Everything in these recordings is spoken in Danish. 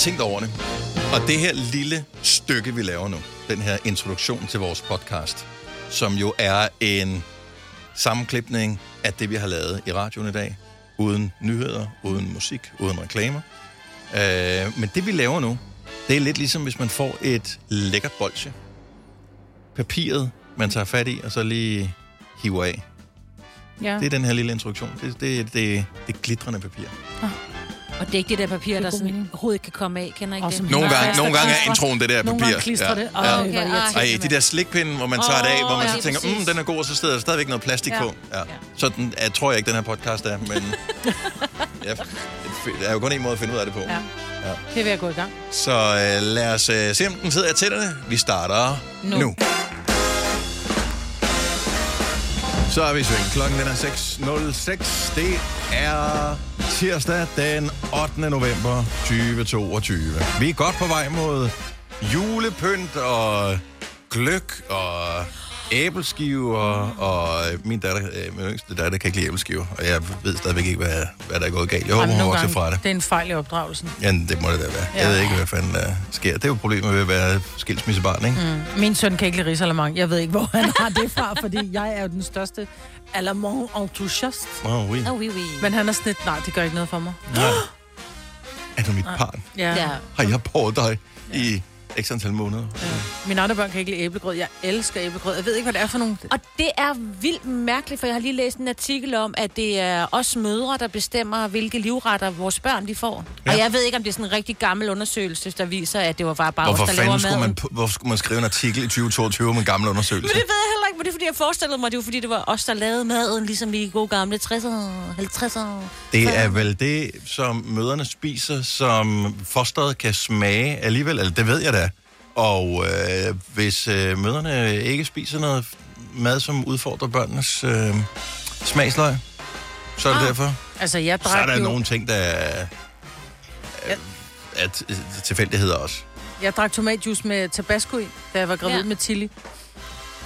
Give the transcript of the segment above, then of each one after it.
tænkt over det. Og det her lille stykke, vi laver nu, den her introduktion til vores podcast, som jo er en sammenklipning af det, vi har lavet i radioen i dag, uden nyheder, uden musik, uden reklamer. Øh, men det, vi laver nu, det er lidt ligesom, hvis man får et lækkert bolsje. Papiret, man tager fat i, og så lige hiver af. Ja. Det er den her lille introduktion. Det, det, det, det er glitrende papir. Og det er ikke det der papir, Det er der sådan mening. overhovedet kan komme af. Kender Og ikke som det? Nogle gange, ja. nogle gange er introen det der papir. Nogle gange klistrer det. Ja. Okay, ej. Og de der slikpinde, hvor man tager det af, hvor man Åh, så ja, tænker, mm, den er god, og så sidder der stadigvæk noget plastik Ja. på. Ja. Ja. Sådan jeg tror jeg ikke, den her podcast er, men ja, det er jo kun en måde at finde ud af det på. Ja. Det vil jeg gå i gang. Så øh, lad os øh, se, om den sidder i tænderne. Vi starter nu. Nu. Så er vi i sving. Klokken den er 6.06. Det er tirsdag den 8. november 2022. Vi er godt på vej mod julepynt og gløk og æbleskiver, og min datter, øh, min yngste datter kan ikke lide æbleskiver, og jeg ved stadigvæk ikke, hvad, hvad der er gået galt. Jeg håber, hun vokser gange, fra det. det er en fejl i opdragelsen. Ja, det må det da være. Ja. Ja. Jeg ved ikke, hvad fanden der sker. Det er jo problemet ved at være skilsmissebarn, ikke? Mm. Min søn kan ikke lide risalamang. Jeg ved ikke, hvor han har det fra, fordi jeg er jo den største alamang entusiast. Oh, oui. Oh, oui, oui. Men han er sådan lidt, nej, det gør ikke noget for mig. Nej. Er du mit barn? Ja. Ja. Har jeg båret dig i x antal måneder? Mine andre børn kan ikke lide æblegrød. Jeg elsker æblegrød. Jeg ved ikke, hvad det er for nogle... Og det er vildt mærkeligt, for jeg har lige læst en artikel om, at det er os mødre, der bestemmer, hvilke livretter vores børn de får. Ja. Ja. Og jeg ved ikke, om det er sådan en rigtig gammel undersøgelse, der viser, at det var bare, bare Hvorfor os, der fanden skulle maden. man, hvorfor skulle man skrive en artikel i 2022 om en gammel undersøgelse? Men det ved jeg heller ikke, men det er fordi, jeg forestillede mig, det var fordi, det var os, der lavede maden, ligesom i gode gamle 60'ere, 50'ere. Det er vel det, som møderne spiser, som fosteret kan smage alligevel. Eller det ved jeg da. Og øh, hvis øh, møderne ikke spiser noget mad, som udfordrer børnenes øh, smagsløg, så er det ah. derfor. Altså, jeg Så er drak, der jo, nogle ting, der er, er, er t- tilfældigheder også. jeg drak tomatjuice med tabasco i, da jeg var gravid Ja. med chili.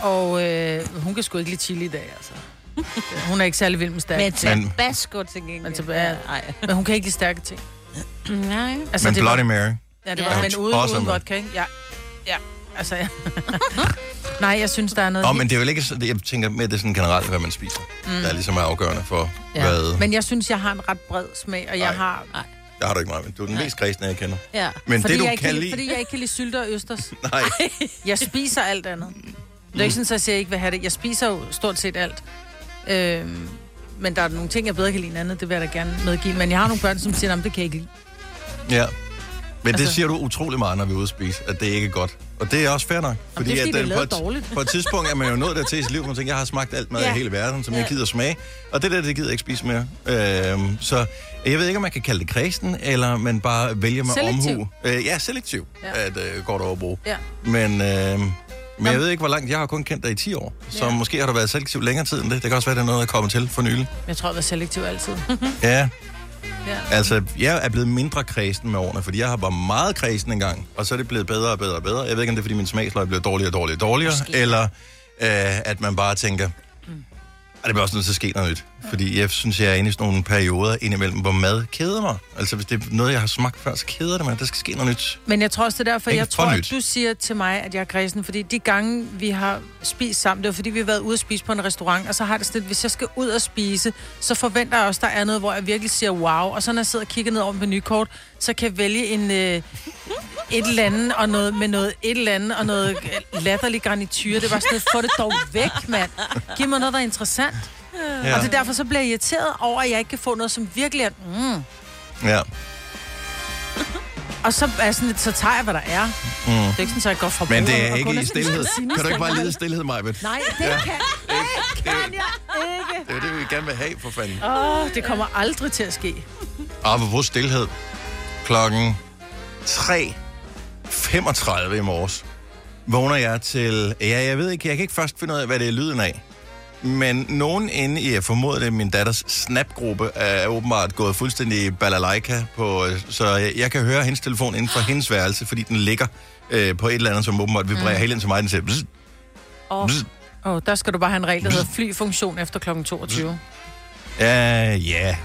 Og øh, hun kan sgu ikke lide chili i dag, altså. Hun er ikke særlig vild med stærke Med ting. Men- tabasco til gengæld. Men tilbage- Nej. Men hun kan ikke lide stærke ting. Nej. Altså, Men det Bloody var, Mary, Ja, det Ja. var, men uden, uden vodka, ikke? Ja. Ja, altså, ja. Nej, jeg synes, der er noget... Oh, men det er vel ikke sådan, jeg tænker med, det er sådan generelt, hvad man spiser. Mm. Der er ligesom er afgørende for, ja. hvad... Men jeg synes, jeg har en ret bred smag, og jeg Nej. har... Der har du ikke meget, men du er den mest kristne, jeg kender. Ja. Men Fordi, det, du jeg ikke kan lide, fordi jeg ikke kan lide sylte og østers. Nej, Jeg spiser alt andet. Det er ikke sådan, at jeg ikke vil have det. Jeg spiser jo stort set alt. Øhm, men der er nogle ting, jeg bedre kan lide end andet. Det vil jeg da gerne medgive. Men jeg har nogle børn, som siger, at det kan jeg ikke lide. ja. Men det Altså- siger du utrolig meget, når vi er ude at spise, at det ikke er godt. Og det er også fair nok. det er, fordi det er den- lavet på, et, på et tidspunkt er man jo nået der til i sit liv, hvor man tænker, jeg har smagt alt mad ja. I hele verden, som ja. Jeg gider smage. Og det der, det gider jeg ikke spise mere. Øhm, så jeg ved ikke, om man kan kalde det kristen, eller man bare vælger med Selektiv. omhu. Øh, ja, selektiv ja. At øh, godt overbrug. Ja. Men, øh, men jeg ved ikke, hvor langt. Jeg har kun kendt dig i 10 år. Så Ja. måske har du været selektiv længere tid end det. Det kan også være, det er noget, der er kommet til for nylig. Jeg tror, jeg var selektiv altid. Ja, ja. altså, jeg er blevet mindre kredsen med årene, fordi jeg har været meget kredsen engang, og så er det blevet bedre og bedre og bedre. Jeg ved ikke, om det er, fordi min smagsløg bliver dårligere og dårligere og dårligere, Måske. eller øh, at man bare tænker, at det bliver også nødt til at ske noget nyt. Fordi jeg synes, jeg er inde i sådan nogle perioder indimellem, hvor mad keder mig. Altså, hvis det er noget, jeg har smagt før, så keder det mig. Der skal ske noget nyt. Men jeg tror også, det er derfor, Ikke jeg tror, nyt. at du siger til mig, at jeg er kredsen. Fordi de gange, vi har spist sammen, det var fordi, vi har været ude at spise på en restaurant, og så har det sådan lidt, hvis jeg skal ud og spise, så forventer jeg også, der er noget, hvor jeg virkelig siger wow. Og så når jeg sidder og kigger ned over mit menukort, så kan jeg vælge en, øh, et eller andet, og noget, med noget et eller andet, og noget latterlig garnityr. Det var sådan noget, få det dog væk, mand. Giv mig noget, der er interessant. Ja. Og det er derfor, så bliver jeg irriteret over, at jeg ikke kan få noget, som virkelig er... Mm. ja. Og så, er sådan lidt, så tager jeg, hvad der er. Mm. Det er ikke sådan, at jeg går fra Men det er ikke i stillhed. Kan du ikke bare lide stillhed, Majbet? Nej, det ja. kan, det kan jeg ikke. Det er det, vi gerne vil have, for fanden. Åh, oh, det kommer aldrig til at ske. Apropos stillhed. Klokken 3.35 i morges vågner jeg til... Ja, jeg ved ikke, jeg kan ikke først finde ud af, hvad det er lyden af. Men nogen inde i, jeg formoder det, min datters snapgruppe, er åbenbart gået fuldstændig balalaika på... øh, Så jeg, jeg kan høre hendes telefon inden for hendes værelse, fordi den ligger øh, på et eller andet, som åbenbart vibrerer mm. helt ind til mig. Den siger... Bzz, Og bzz. Åh, oh, der skal du bare have en regel, der hedder flyfunktion efter kl. 22. Ja, ja.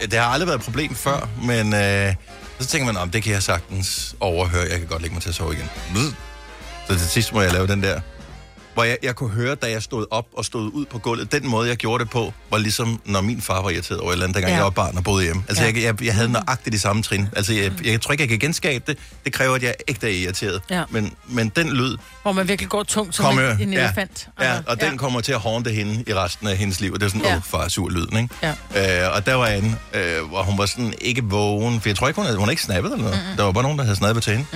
Det har aldrig været et problem før, men øh, så tænker man, om det kan jeg sagtens overhøre. Jeg kan godt lægge mig til at sove igen. Så til sidst må jeg lave den der. Hvor jeg, jeg kunne høre, da jeg stod op og stod ud på gulvet, den måde, jeg gjorde det på, var ligesom, når min far var irriteret over et eller andet, dengang Ja. ja. jeg var barn og boede hjemme. Altså, Ja. ja. jeg, jeg, jeg havde nøjagtigt de samme trin. Altså, jeg, jeg tror ikke, jeg kan genskabe det. Det kræver, at jeg ikke er irriteret. Ja. Men, men den lyd, Hvor man virkelig går tungt som kommer, en, en ja, elefant. ja, Altså, og den kommer til at håndte hende i resten af hendes liv. Og det er sådan, åh, Ja. oh, far, sur lyden, ikke? Ja. Øh, og der var en, øh, hvor hun var sådan ikke vågen, for jeg tror ikke, hun havde, hun havde ikke snappet eller noget. Mm-hmm. Der var bare nogen, der havde snappet til hende.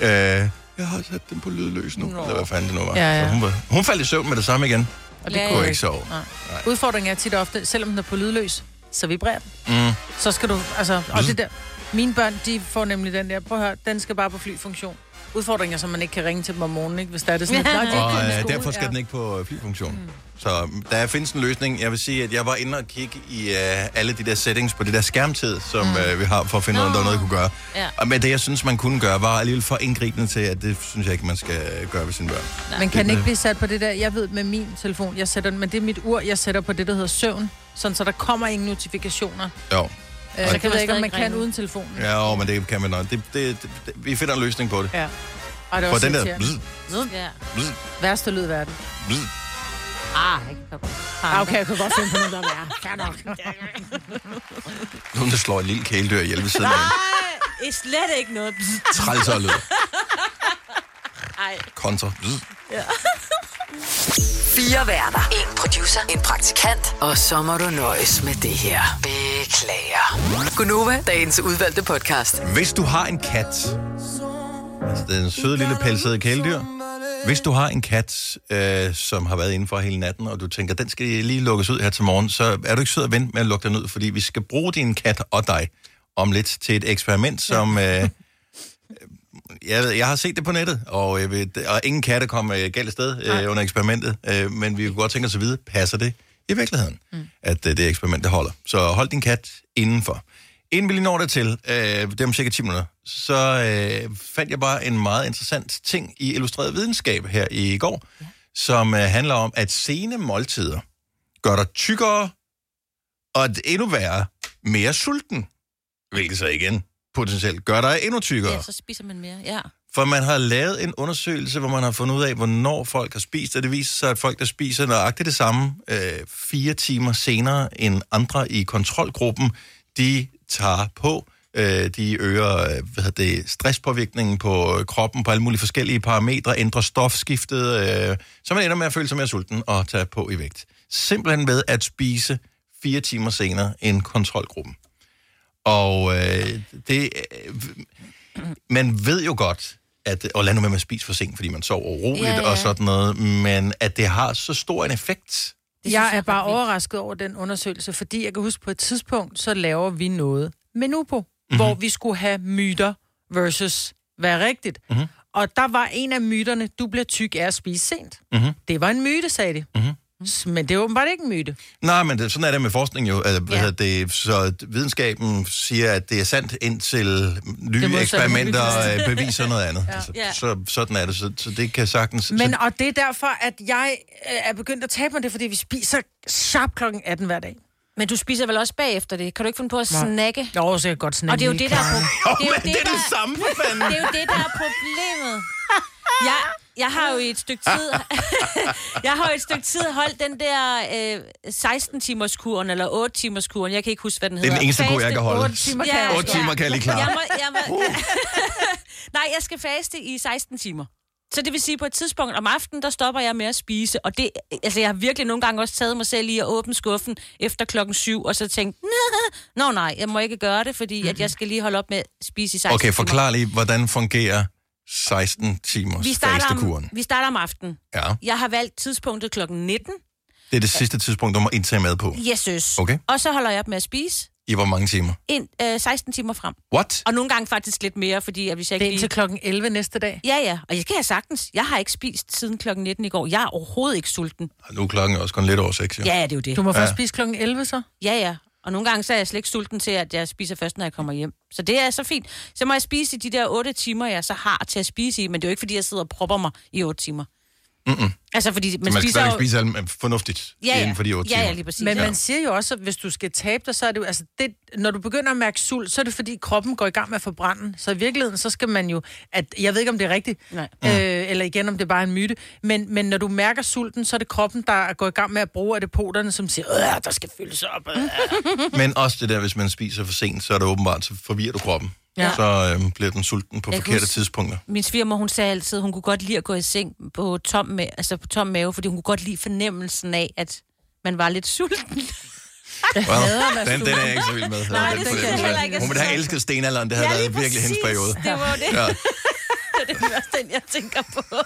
Mm. Øh, jeg har sat den på lydløs nu, Nå. eller hvad fanden det nu var. Ja, ja. Så hun, var, hun faldt i søvn med det samme igen. Og det Ja, ja, Kunne kunne ikke sove. Nej. Udfordringen er tit og ofte, selvom den er på lydløs, så vibrerer den. Mm. Så skal du, altså, og det der, mine børn, de får nemlig den der, prøv at høre, den skal bare på flyfunktion. Udfordringen er, så man ikke kan ringe til dem om morgenen, ikke? hvis der er det sådan, Ja. at, "Nå, de er Og øh, skole." derfor skal ja. den ikke på øh, flyfunktion. Mm. Så der findes en løsning. Jeg vil sige, at jeg var inde og kigge i øh, alle de der settings på det der skærmtid, som mm. øh, vi har, for at finde ud af, om der er noget, jeg kunne gøre. Ja. Og men det, jeg synes, man kunne gøre, var alligevel for indgribende til, at det synes jeg ikke, man skal gøre ved sine børn. Men kan den ikke blive sat på det der, jeg ved med min telefon, jeg sætter den, men det er mit ur, jeg sætter på det, der hedder søvn, sådan så der kommer ingen notifikationer. Jo. Øh, kan jeg man ved ikke, om man kan ringe. uden telefonen. Ja, jo, men det kan man nok. Det, det, det, det, vi finder en løsning på det. Ja. Ej, det er For også den der... Bzz, Ja. Værste lyd i verden. bzz. Ah, jeg kan godt. Ah, okay, jeg kan godt finde på noget, der er værre. Fair nok. Nogen, der slår et lille kæledyr ihjel ved siden af en. Nej, det er slet ikke noget. Trælser lyd. Ej. Kontra. Bzz. Fire værter. En producer. En praktikant. Og så må du nøjes med det her. Beklager. Gunova, dagens udvalgte podcast. Hvis du har en kat, altså den søde lille pelsede kæledyr, hvis du har en kat, øh, som har været indenfor hele natten, og du tænker, den skal lige lukkes ud her til morgen, så er du ikke sød at vente med at lukke den ud, fordi vi skal bruge din kat og dig om lidt til et eksperiment, som... Øh, jeg, ved, jeg har set det på nettet, og, jeg ved, og ingen katte kom øh, galt sted øh, under eksperimentet, øh, men vi kunne godt tænke os at vide, passer det i virkeligheden, mm. at øh, det eksperiment det holder. Så hold din kat indenfor. Inden vi lige når dertil, øh, det er om cirka 10 minutter, så øh, fandt jeg bare en meget interessant ting i Illustreret Videnskab her i går, ja. som øh, handler om, at sene måltider gør dig tykkere, og endnu værre, mere sulten. Hvilket så igen potentielt gør dig endnu tykkere. Ja, så spiser man mere. Ja. For man har lavet en undersøgelse, hvor man har fundet ud af, hvornår folk har spist, og det viser sig, at folk, der spiser nøjagtigt det samme øh, fire timer senere end andre i kontrolgruppen, de tager på, øh, de øger øh, hvad hedder det, stresspåvirkningen på øh, kroppen på alle mulige forskellige parametre, ændrer stofskiftet, øh, så man ender med at føle sig mere sulten og tage på i vægt. Simpelthen ved at spise fire timer senere end kontrolgruppen. Og øh, det, øh, man ved jo godt, at, og lad nu med at spise for sent, fordi man sover uroligt Ja, ja, og sådan noget, men at det har så stor en effekt. synes Jeg er bare overrasket over den undersøgelse, fordi jeg kan huske på et tidspunkt, så laver vi noget med Nubo, Mhm. mm-hmm. hvor vi skulle have myter versus hvad er rigtigt. Mhm. Mm-hmm. Og der var en af myterne, du bliver tyk af at spise sent. Mhm. Det var en myte, sagde de. Mhm. Men det er åbenbart ikke en myte. Nej, men det, sådan er det med forskning jo. Altså, Ja. det, så videnskaben siger, at det er sandt, indtil nye eksperimenter øh, beviser noget andet. ja. Altså, Ja. så, sådan er det. Så, så det kan sagtens... Men så, og det er derfor, at jeg øh, er begyndt at tabe mig det, fordi vi spiser sharp klokken 18 hver dag. Men du spiser vel også bagefter det? Kan du ikke finde på at snakke? Jo, så jeg kan godt snakke Og det er jo det, der er, pro- det er, jo det er samme, for fanden! det er jo det, der er problemet. Jeg, jeg har jo i et stykke tid... jeg har jo et stykke tid holdt den der øh, 16-timers kuren, eller 8-timers kuren. Jeg kan ikke huske, hvad den Det er hedder. den eneste kur, jeg kan holde. otte timer kan Ja, jeg 8 timer kan jeg lige klare. Jeg må, jeg må, Nej, jeg skal faste i 16 timer. Så det vil sige, på et tidspunkt om aftenen, der stopper jeg med at spise. Og det, altså, jeg har virkelig nogle gange også taget mig selv i at åbne skuffen efter klokken syv, og så tænkt, nå nej, jeg må ikke gøre det, fordi at jeg skal lige holde op med at spise i 16 Okay, forklar lige, hvordan fungerer 16 timers Vi starter, om, vi starter om aftenen. Ja, Jeg har valgt tidspunktet klokken 19. det er det sidste tidspunkt, du må indtage mad på. Jesus. Okay. Og så holder jeg op med at spise I hvor mange timer? ind, øh, 16 timer frem. What? Og nogle gange faktisk lidt mere, fordi at hvis jeg Det er ikke indtil lige... klokken 11 næste dag. Ja, ja. Og jeg kan jeg sagtens. Jeg har ikke spist siden klokken 19 i går. Jeg er overhovedet ikke sulten. Nu er klokken også kun lidt over 6, jo. Ja, ja, det er jo det. Du må først Ja. spise klokken 11 så. Ja, ja. Og nogle gange så er jeg slet ikke sulten til, at jeg spiser først, når jeg kommer hjem. Så det er så fint. Så må jeg spise i de der 8 timer, jeg så har til at spise i. Men det er jo ikke, fordi jeg sidder og propper mig i 8 timer. Mm-mm. Altså, fordi man, Man skal spiser jo... spise alt fornuftigt Ja, ja. inden for de otte ja, timer. ja, lige præcis. Men ja. man siger jo også, at hvis du skal tabe dig, så er det jo, altså det, når du begynder at mærke sult, så er det fordi kroppen går i gang med at forbrænde. Så i virkeligheden, så skal man jo, at, jeg ved ikke, om det er rigtigt, Nej. øh, eller igen, om det er bare en myte, men, men når du mærker sulten, så er det kroppen, der går i gang med at bruge adepoterne, som siger, øh, der skal fyldes op. Øh. Men også det der, hvis man spiser for sent, så er det åbenbart, så forvirrer du kroppen. Ja. Så øhm, bliver den sulten på Jeg forkerte huske- tidspunkter. Min svigermor, hun sagde altid, hun kunne godt lide at gå i seng på tom, ma- altså på tom mave, fordi hun kunne godt lide fornemmelsen af, at man var lidt sulten. Well, den, den er jeg ikke så vild med. Nej, Den det jeg heller ikke. Hun ville have elsket stenalderen, det havde Ja, været virkelig hendes periode. Det var det. Ja. Det er også den, jeg tænker på.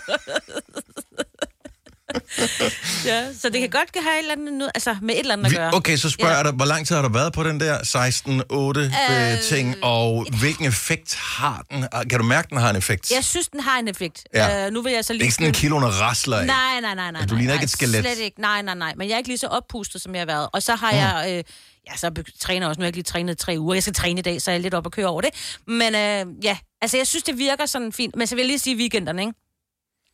ja, så det kan godt have et eller andet, noget- altså med et eller andet at gøre. okay, så spørger Ja. jeg dig, hvor lang tid har du været på den der 16-8-ting, Øh, og hvilken effekt har den? Ah, Kan du mærke, den har en effekt? Jeg synes, den har en effekt. Ja. Uh, nu vil jeg så Det lige... er ikke sådan en kilo, der rasler af. Nej, nej, nej, nej. Du ligner nej, ikke et nej, skelet. Slet ikke. Nej, nej, nej. Men jeg er ikke lige så oppustet, som jeg har været. Og så har Mm. jeg... Øh, ja, så træner også. Nu har jeg ikke lige trænet tre uger. Jeg skal træne i dag, så jeg er lidt op og køre over det. Men øh, ja, altså jeg synes, det virker sådan fint. Men så vil jeg lige sige weekenderne, ikke?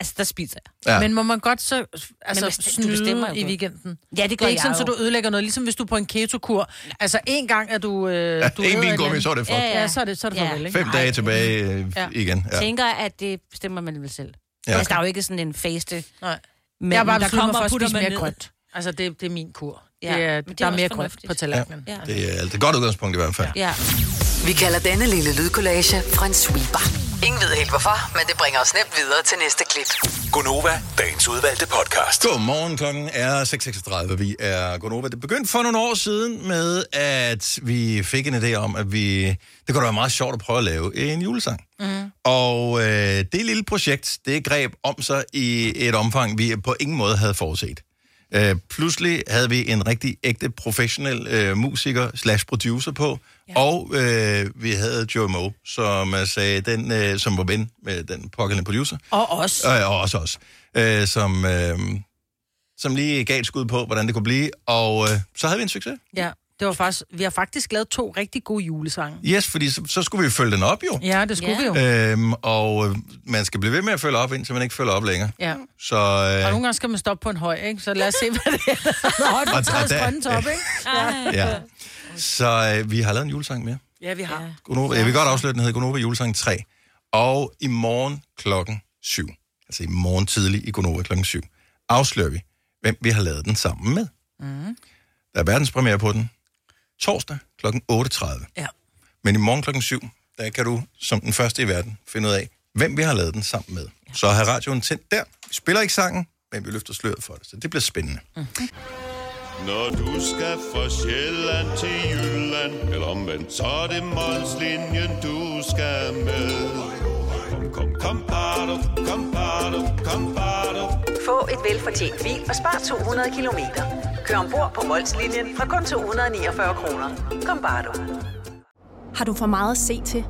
Altså, der spiser jeg. Ja. Men må man godt så altså, du snyde bestemmer jo i weekenden? Ja, det Det gør er ikke jeg sådan, så jo. du ødelægger noget, ligesom hvis du er på en keto-kur. Altså, en gang er du... Øh, Ja, du en vingummi, så er det fuck. Ja, Ja, så er det, så er det Ja. farvel, ikke? Fem dage tilbage øh, Ja. igen. Ja. Tænker, at det bestemmer man vel selv. Ja. Altså, der er jo ikke sådan en faste... Nej. Men Jeg har bare der mig for at spise man mere grønt. Altså, det, det er min kur. Ja, Det er, men det er der er mere grønt på tallerkenen. Ja. Det er altså et godt udgangspunkt i hvert fald. Ja. Vi kalder denne lille lydkollage Frans sweeper. Ingen ved helt hvorfor, men det bringer os nemt videre til næste klip. Gonova, dagens udvalgte podcast. Godmorgen, klokken er 6.36. Vi er Gonova. Det begyndte for nogle år siden med, at vi fik en idé om, at vi... Det kunne da være meget sjovt at prøve at lave en julesang. Mm. Og øh, det lille projekt, det greb om sig i et omfang, vi på ingen måde havde forudset. Øh, pludselig havde vi en rigtig ægte professionel øh, musiker slash producer på, ja. og øh, vi havde Joe Mo, som øh, sagde, den, øh, som var ven med den pågældende producer, Og os. Øh, og også os. Øh, som, øh, som lige gav et skud på, hvordan det kunne blive. Og øh, så havde vi en succes. Ja, det var faktisk... Vi har faktisk lavet to rigtig gode julesange. Yes, fordi så, så skulle vi følge den op jo. Ja, det skulle Ja. vi jo. Øhm, og øh, man skal blive ved med at følge op, indtil man ikke følger op længere. Ja. Så Og øh, nogle gange skal man stoppe på en høj, ikke? Så lad os se, hvad det er. Højt på Og- og grønne top, ikke? ja. Så øh, vi har lavet en julesang mere. Ja, vi har. Gonova, jeg vil godt afsløre, den hedder Gonova Julesang 3. Og i morgen klokken 7, altså i morgen tidlig i Gonova klokken 7, afslører vi, hvem vi har lavet den sammen med. Mm. Der er verdenspremiere på den torsdag klokken 8.30. Ja. Men i morgen klokken 7, der kan du som den første i verden finde ud af, hvem vi har lavet den sammen med. Så har radioen tændt der. Vi spiller ikke sangen, men vi løfter sløret for det, så det bliver spændende. Når du skal fra Sjælland til Jylland Eller omvendt, så er det Molslinjen, du skal med Kom, kom, kom, bado, kom, bado, kom, bado. Få et velfortjent bil og spar 200 kilometer. Kør ombord på Molslinjen fra kun 249 kroner. Kom bare du. Har du for meget at se til?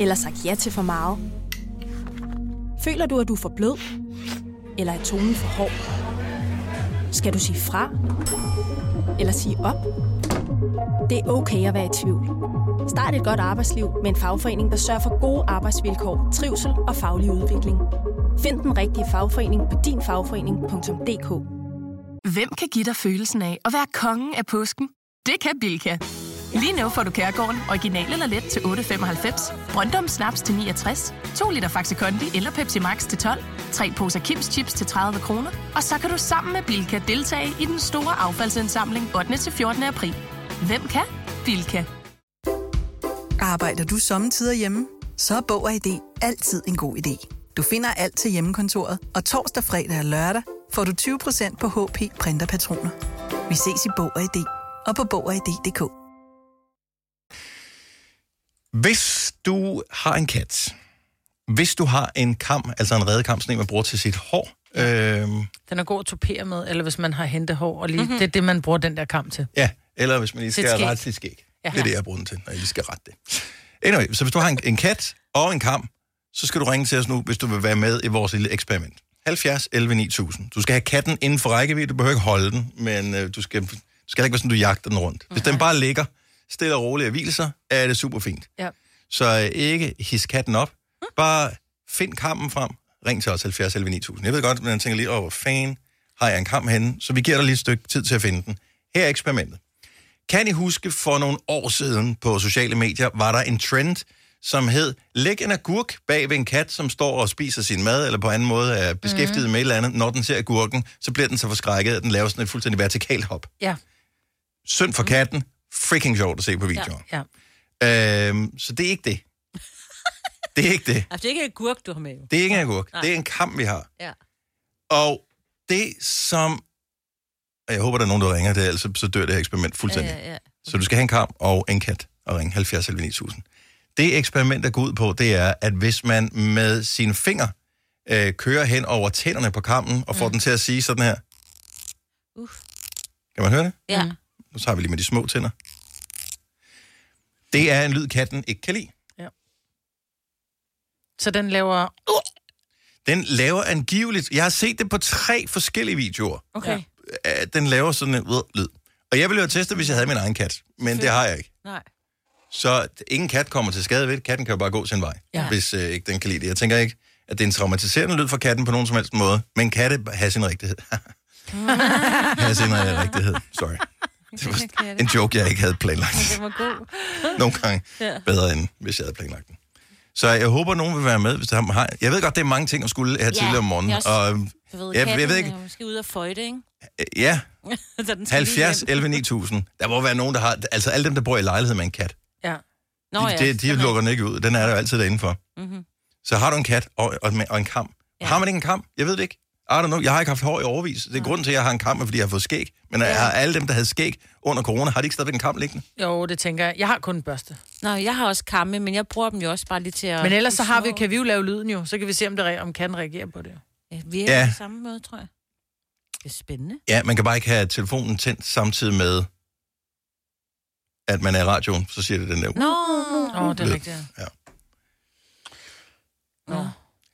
Eller sagt ja til for meget? Føler du, at du er for blød? Eller er tonen for hård? Skal du sige fra? Eller sige op? Det er okay at være i tvivl. Start et godt arbejdsliv med en fagforening, der sørger for gode arbejdsvilkår, trivsel og faglig udvikling. Find den rigtige fagforening på dinfagforening.dk Hvem kan give dig følelsen af at være kongen af påsken? Det kan Bilka! Lige nu får du Kærgården original eller let til 8.95, Brøndum Snaps til 69, 2 liter Faxi Kondi eller Pepsi Max til 12, 3 poser Kims Chips til 30 kroner, og så kan du sammen med Bilka deltage i den store affaldsindsamling 8. til 14. april. Hvem kan? Bilka. Arbejder du sommetider hjemme? Så er Bog og ID altid en god idé. Du finder alt til hjemmekontoret, og torsdag, fredag og lørdag får du 20% på HP printerpatroner. Vi ses i Bog og ID og på Bog og ID.dk. Hvis du har en kat, hvis du har en kam, altså en redekam, sådan en, man bruger til sit hår, øhm, Den er god at topere med, eller hvis man har hentet hår, og lige, mm-hmm. det er det, man bruger den der kam til. ja, eller hvis man lige skal rette sit skæg. Ja. Det er det, jeg bruger den til, når jeg lige skal rette det. Anyway, så hvis du har en, en kat og en kam, så skal du ringe til os nu, hvis du vil være med i vores lille eksperiment. 70 11 9000. Du skal have katten inden for rækkevidde, du behøver ikke holde den, men øh, du skal, du skal ikke være sådan, du jagter den rundt. Hvis den bare ligger stille og roligt og hviler sig, er det super fint. Ja. Så øh, ikke his katten op. Bare find kammen frem, ring til os 70 11 9000. Jeg ved godt, men jeg tænker lige, åh, hvor fanden har jeg en kamp henne? Så vi giver dig lige et stykke tid til at finde den. Her er eksperimentet. Kan I huske, for nogle år siden på sociale medier, var der en trend, som hed, læg en agurk bag ved en kat, som står og spiser sin mad, eller på anden måde er beskæftiget mm. med et eller andet. Når den ser agurken, så bliver den så forskrækket, at den laver sådan et fuldstændig vertikalt hop. Ja. Synd for katten. Freaking sjovt at se på videoer. Ja. Ja. Øhm, så det er ikke det. Det er ikke det. Altså, det er ikke et gurk, du har med. Det er ikke en agurk. Nej. Det er en kamp, vi har. Ja. Og det som... Jeg håber, der er nogen, der ringer det, ellers så, dør det her eksperiment fuldstændig. Ja, ja, ja. Så du skal have en kamp og en kat og ringe 70 11 9000. Det eksperiment, der går ud på, det er, at hvis man med sine fingre øh, kører hen over tænderne på kampen og får mm. den til at sige sådan her. Uh. Kan man høre det? Ja. Nu tager vi lige med de små tænder. Det er en lyd, katten ikke kan lide. Så den laver... Den laver angiveligt... Jeg har set det på tre forskellige videoer. Okay. at den laver sådan en øh, lyd. Og jeg ville jo teste, hvis jeg havde min egen kat. Men det har jeg ikke. Nej. Så ingen kat kommer til skade ved det. Katten kan jo bare gå sin vej, ja. Ja. hvis øh, ikke den kan lide det. Jeg tænker ikke, at det er en traumatiserende lyd for katten på nogen som helst måde. Men katte har sin rigtighed. har sin øh, rigtighed. Sorry. Det var en joke, jeg ikke havde planlagt. Det var god. Nogle gange Ja. bedre, end hvis jeg havde planlagt den. Så jeg håber, nogen vil være med, hvis der har... Jeg ved godt, det er mange ting at skulle her tidligere om morgenen. jeg også- Og, Du ved, jeg, jeg ved ikke... måske ude og føjte, ikke? øh, Ja, Så den skal lige 70, hjem. 11, 9000. Der må være nogen, der har... Altså alle dem, der bor i lejlighed med en kat. Ja. Nå, De, ja, de, de er- lukker den ikke ud. Den er der jo altid derinde for. Mhm. Så har du en kat og, og, og en kam. Ja. Har man ikke en kam? Jeg ved det ikke. I don't know. Jeg har ikke haft hår i overvis. Det er grunden til, at jeg har en kam, er, fordi jeg har fået skæg. Men ja. har alle dem, der havde skæg under corona, har de ikke stadigvæk en kam liggende? Jo, det tænker jeg. Jeg har kun en børste. Nå, jeg har også kamme, men jeg bruger dem jo også bare lige til at... Men ellers så har vi, kan vi jo lave lyden jo. Så kan vi se, om, det, om kan reagere på det. Ja, vi er Ja. ja. på samme måde, tror jeg. Det er spændende. Ja, man kan bare ikke have telefonen tændt samtidig med, at man er i radioen. Så siger det den der. Nå, Åh, oh, det er rigtigt. Ja. Nå.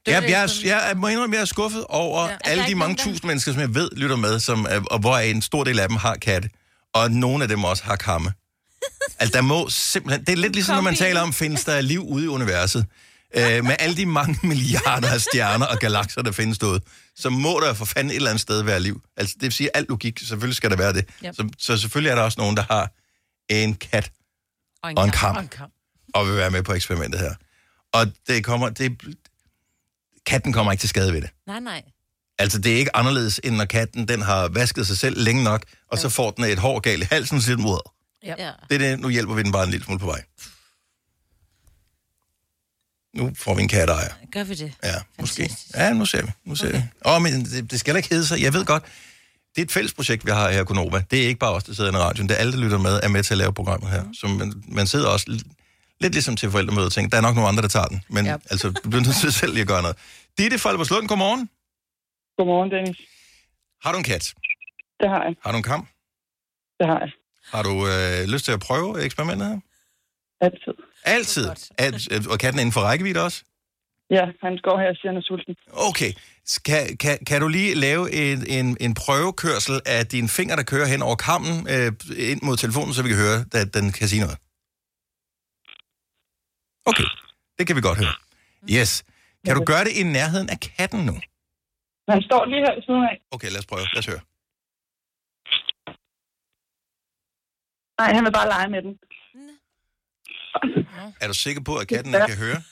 Jeg, jeg, er- jeg, er- må indrømme, jeg er skuffet over Ja. ja. alle de mange tusind mennesker, som jeg ved lytter med, som, og hvor en stor del af dem har katte, og nogle af dem også har kamme. altså, der må simpelthen... Det er lidt ligesom, når man taler om, findes der liv ude i universet. Øh, med alle de mange milliarder af stjerner og galakser, der findes derude, så må der for fanden et eller andet sted være liv. Altså, det vil sige, alt logik, selvfølgelig skal der være det. Yep. Så, så selvfølgelig er der også nogen, der har en kat og en, og en kam. kam Og en kam. og vil være med på eksperimentet her. Og det kommer... Det, katten kommer ikke til skade ved det. Nej, nej. Altså, det er ikke anderledes, end når katten den har vasket sig selv længe nok, og så får den et hår galt i halsen, så siger den. Ja. Ja. det er det, nu hjælper vi den bare en lille smule på vej. Nu får vi en katteejer. Gør vi det? Ja, måske. Fantastisk. Ja, nu ser vi. Nu ser okay. vi. Åh, men det, det skal ikke hedde sig. Jeg ved godt, det er et fælles projekt, vi har her i Konova. Det er ikke bare os, der sidder i radioen. Det er alle, der lytter med, er med til at lave programmet her. Så man, man sidder også lidt ligesom til forældremødet og tænker, der er nok nogle andre, der tager den. Men Ja. altså, du bliver nødt til selv lige at gøre noget. Ditte Folberslund, godmorgen. Godmorgen, Dennis. Har du en kat? Det har jeg. Har du en kamp? Det har jeg. Har du øh, lyst til at prøve eksperimentet her? Altid. Altid. Alt, og katten er inden for rækkevidde også? Ja, han går her og siger, han er sulten. Okay. Kan, kan, kan du lige lave en, en, en prøvekørsel af dine fingre, der kører hen over kammen øh, ind mod telefonen, så vi kan høre, at den kan sige noget? Okay, det kan vi godt høre. Yes. Kan du gøre det i nærheden af katten nu? Han står lige her ved siden af. Okay, lad os prøve. Lad os høre. Nej, han vil bare lege med den. Er du sikker på, at katten ikke kan høre?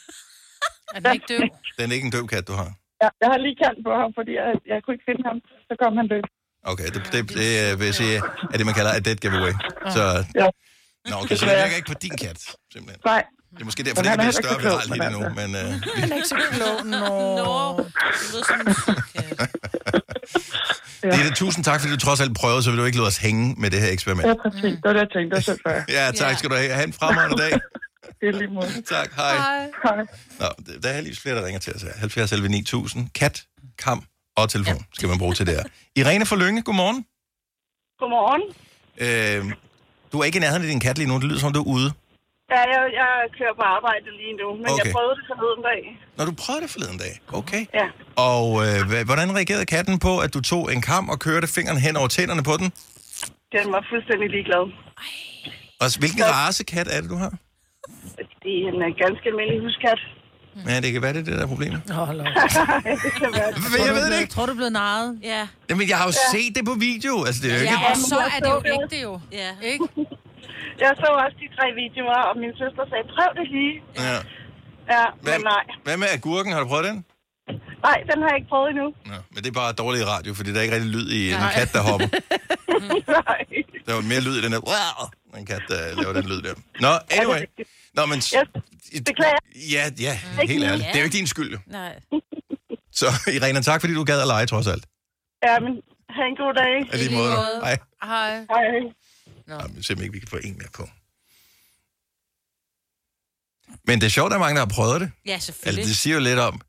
Er den ikke døv? Den er ikke en døv kat, du har. Ja, jeg har lige kaldt på ham, fordi jeg, jeg kunne ikke finde ham. Så kom han løb. Okay, det, det, det øh, vil jeg sige, er det, man kalder a dead giveaway. Så, Ja. nå, okay, så det virker ikke på din kat, simpelthen. Nej, Det er måske derfor, det han ikke er er heller større, vi klog, lige men det nu, men øh, Den er ikke så klog. Nå. Nå, det lyder som en. Ja. Ditte, tusind tak, fordi du trods alt prøvede, så vil du ikke lade os hænge med det her eksperiment. ja, præcis. Det var det, jeg tænkte. Det var. Ja, tak skal du have. Ha' en fremragende dag. Det er lige måde. Tak, hej. Hej. Nå, der er heldigvis flere, der ringer til os her. 70 11 9000. Kat, kam og telefon skal man bruge til det her. Irene fra Lønge, godmorgen. Godmorgen. Øh, du er ikke i nærheden af din kat lige nu. Det lyder som, du er ude. Ja, jeg, jeg kører på arbejde lige nu, men Okay. jeg prøvede det forleden dag. Når du prøvede det forleden dag. Okay. Ja. Og øh, hvordan reagerede katten på, at du tog en kam og kørte fingeren hen over tænderne på den? Den var fuldstændig ligeglad. Og hvilken race kat er det, du har? Det er en øh, ganske almindelig huskat. Ja, det kan være, det er det der er problemet. Åh, oh, det kan være. Jeg ved det ikke. Tror du er blevet narret? Ja. Jamen, jeg har jo set det på video. Altså, det er jo ikke... Ja, og så er det jo ægte jo. Ja. Ikke? Jeg så også de tre videoer, og min søster sagde, prøv det lige. Ja. Ja, Hvad, men nej. hvad med agurken? Har du prøvet den? Nej, den har jeg ikke prøvet endnu. Nå, men det er bare dårlig radio, fordi der er ikke rigtig lyd i en Nej. kat, der hopper. nej. Der er jo mere lyd i den der... Wow! En kat, der laver den lyd der. Nå, anyway. Nå, men... Beklager. Ja, ja, helt ærligt. Det er jo ikke din skyld. Nej. Så Irene, tak fordi du gad at lege, trods alt. Ja, men have en god dag. I lige måde. Hej. Hej. Hej. Nå. Jamen, simpelthen ikke, vi kan få en mere på. Men det er sjovt, at mange, der har prøvet det. Ja, Altså, selvfølgelig. det siger jo lidt om,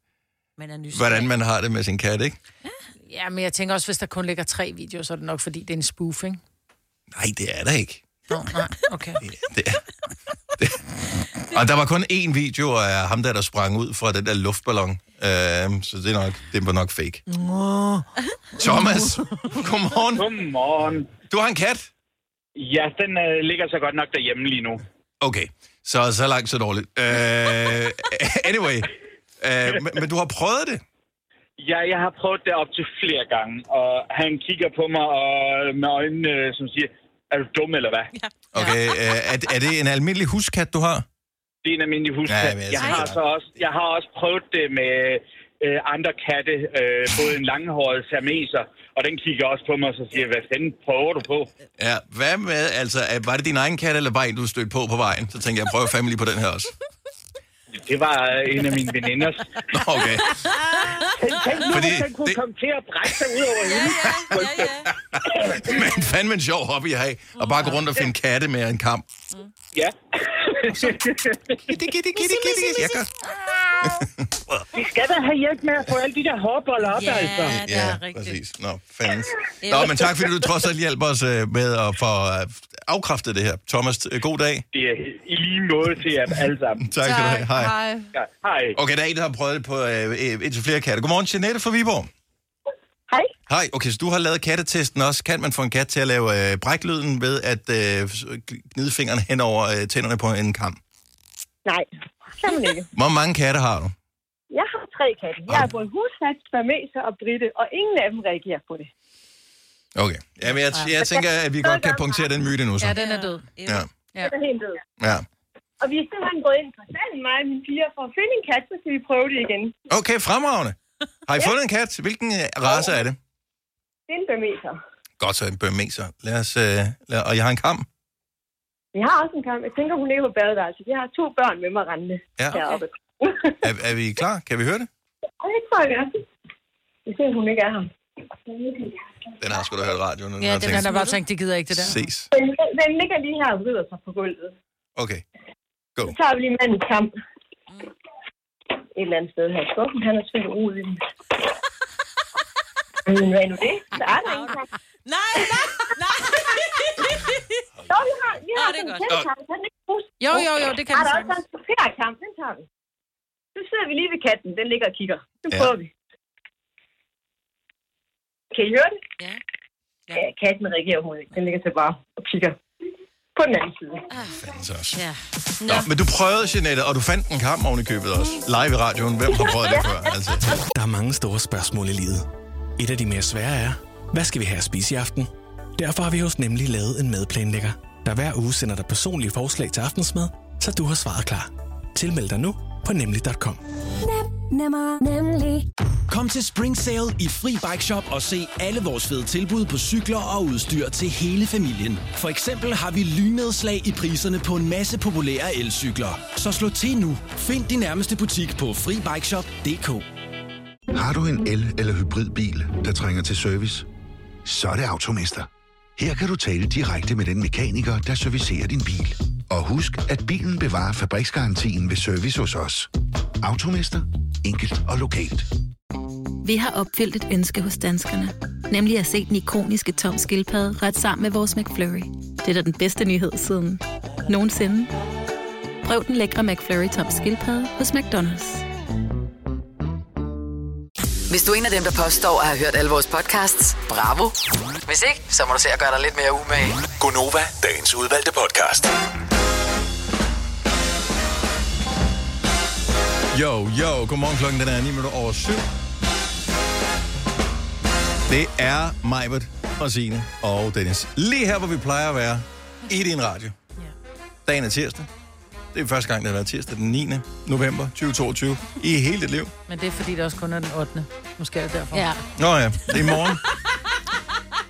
Man er nysgerrig. hvordan man har det med sin kat, ikke? Ja, men jeg tænker også, hvis der kun ligger tre videoer, så er det nok, fordi det er en spoof, ikke? Nej, det er der ikke. Nå, nej, okay. Det er, det. Og der var kun én video af ham der, der sprang ud fra den der luftballon. Uh, så det er nok, det var nok fake. Thomas, godmorgen. Godmorgen. Du har en kat? Ja, den øh, ligger så godt nok derhjemme lige nu. Okay, så så langt så dårligt. Uh, anyway, uh, men, men du har prøvet det? Ja, jeg har prøvet det op til flere gange, og han kigger på mig og med øjnene, øh, som siger, er du dum eller hvad? Ja. Okay, uh, er, er det en almindelig huskat, du har? Det er en almindelig huskat. Ja, jeg jeg, tænker har så også, jeg har også prøvet det med øh, andre katte, øh, både en langhåret siameser, og den kigger også på mig og så siger, hvad fanden prøver du på? Ja, hvad med, altså, er- var det din egen kat, eller bare en, du stødte på på vejen? Så tænkte jeg, prøv fandme lige på den her også. Det var øh, en af mine veninders. Nå, okay. Tænk, tænk nu, Fordi hvis den kunne det- komme til at brække sig ud over hende. Men fandme en sjov hobby at have, og bare gå rundt og finde katte med en kamp. Ja. Jeg gør. Vi skal da have hjælp med at få alle de der hårboller op, Ja, altså. det er Ja, rigtigt. præcis. Nå, fandens. Nå, men tak fordi du trods alt hjælper os øh, med at få øh, afkræftet det her. Thomas, øh, god dag. Det er i lige måde til jer alle sammen. Tak skal du have. Hej. Ja, hej. Okay, der er en, der har prøvet det på øh, indtil flere katte. Godmorgen, Jeanette fra Viborg. Hej. Hej, okay, så du har lavet kattetesten også. Kan man få en kat til at lave øh, bræklyden ved at øh, gnide fingrene hen over øh, tænderne på en kam? Nej, kan man ikke. Hvor mange katte har du? Jeg har tre katte. Jeg har både huskat, Bermeser og Britte, og ingen af dem reagerer på det. Okay. Jamen, jeg, jeg tænker, at vi godt kan punktere den myte nu, så. Ja, den er død. Ja. Ja. Det er helt død. ja. Og vi er simpelthen gået ind på salen, mig og mine piger, for at finde en kat, så skal vi prøve det igen. Okay, fremragende. Har I fundet en kat? Hvilken øh, race er det? Det er en Bermeser. Godt, så en burmeser. Lad os... Øh, lad, og jeg har en kam. Vi har også en kamp. Jeg tænker, hun ligger på badeværelset. Jeg har to børn med mig rendende Ja. deroppe. Er, er vi klar? Kan vi høre det? Og det tror jeg, det. Vi ser, at hun ikke er her. Den har sgu da hørt radioen. den Ja, har den er der bare tænkt, de gider ikke det der. Ses. Den, den ligger lige her og vrider sig på gulvet. Okay. Så tager vi lige mandens kamp. Et eller andet sted her i skuffen. Han er selvfølgelig den. Men hvad er nu det? Der er der ingen. Nej, nej, nej. Jo, vi har, vi har Nå, det er godt. ikke bruges? Jo, jo, jo, det kan Er den der også sagtens. en superkamp? Den tager vi. Så sidder vi lige ved katten. Den ligger og kigger. Nu Ja. prøver vi. Kan I høre det? Ja. Ja, katten reagerer overhovedet ikke. Den ligger så bare og kigger på den anden side. Så også. Ja. Nå, men du prøvede, Jeanette, og du fandt en kam oven i købet også. Live i radioen. Hvem har prøvet det før? Altså. Der er mange store spørgsmål i livet. Et af de mere svære er, hvad skal vi have at spise i aften? Derfor har vi hos Nemlig lavet en madplanlægger, der hver uge sender dig personlige forslag til aftensmad, så du har svaret klar. Tilmeld dig nu på nemlig.com. Nemmer, nemlig. Kom til Spring Sale i Fri Bike Shop og se alle vores fede tilbud på cykler og udstyr til hele familien. For eksempel har vi lynnedslag i priserne på en masse populære elcykler. Så slå til nu. Find din nærmeste butik på FriBikeShop.dk Har du en el- eller hybridbil, der trænger til service? Så er det Automester. Her kan du tale direkte med den mekaniker, der servicerer din bil. Og husk, at bilen bevarer fabriksgarantien ved service hos os. Automester. Enkelt og lokalt. Vi har opfyldt et ønske hos danskerne. Nemlig at se den ikoniske tom skildpadde ret sammen med vores McFlurry. Det er da den bedste nyhed siden nogensinde. Prøv den lækre McFlurry tom skildpadde hos McDonald's. Hvis du er en af dem, der påstår at have hørt alle vores podcasts, bravo. Hvis ikke, så må du se at gøre dig lidt mere umage. Gonova, dagens udvalgte podcast. Jo, jo, godmorgen klokken, den er 9 minutter over 7. Det er Majbert og Signe og Dennis. Lige her, hvor vi plejer at være i din radio. Dagen er tirsdag. Det er første gang, det har været tirsdag den 9. november 2022 i hele dit liv. Men det er fordi, det også kun er den 8. Måske er det derfor. Ja. Nå ja, det er i morgen.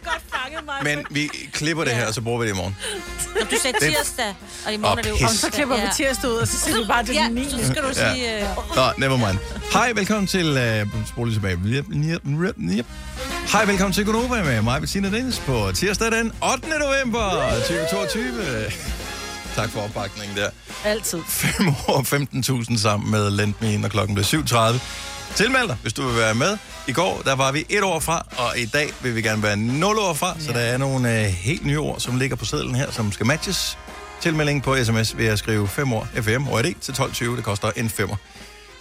Godt fanget mig. Men vi klipper det her, og så bruger vi det i morgen. Når du sagde Det- tirsdag, og i morgen Åh, er det jo pis. Og så klipper vi tirsdag ud, og så siger vi bare til ja, den 9. så skal du Ja. sige... Øh, Nå, never mind. Hej, velkommen til... Uh, spol lige tilbage. Yep, yep, yep, yep. Hej, velkommen til Gunova med mig, Bettina Dennis, på tirsdag den 8. november 2022. Tak for opbakningen der. Altid. 5 år 15.000 sammen med Lend Me, når klokken bliver 7.30. Tilmeld dig, hvis du vil være med. I går, der var vi et år fra, og i dag vil vi gerne være 0 år fra, så der er nogle uh, helt nye ord, som ligger på sedlen her, som skal matches. Tilmelding på sms ved at skrive 5 år FM og det til 12.20. Det koster en 5'er.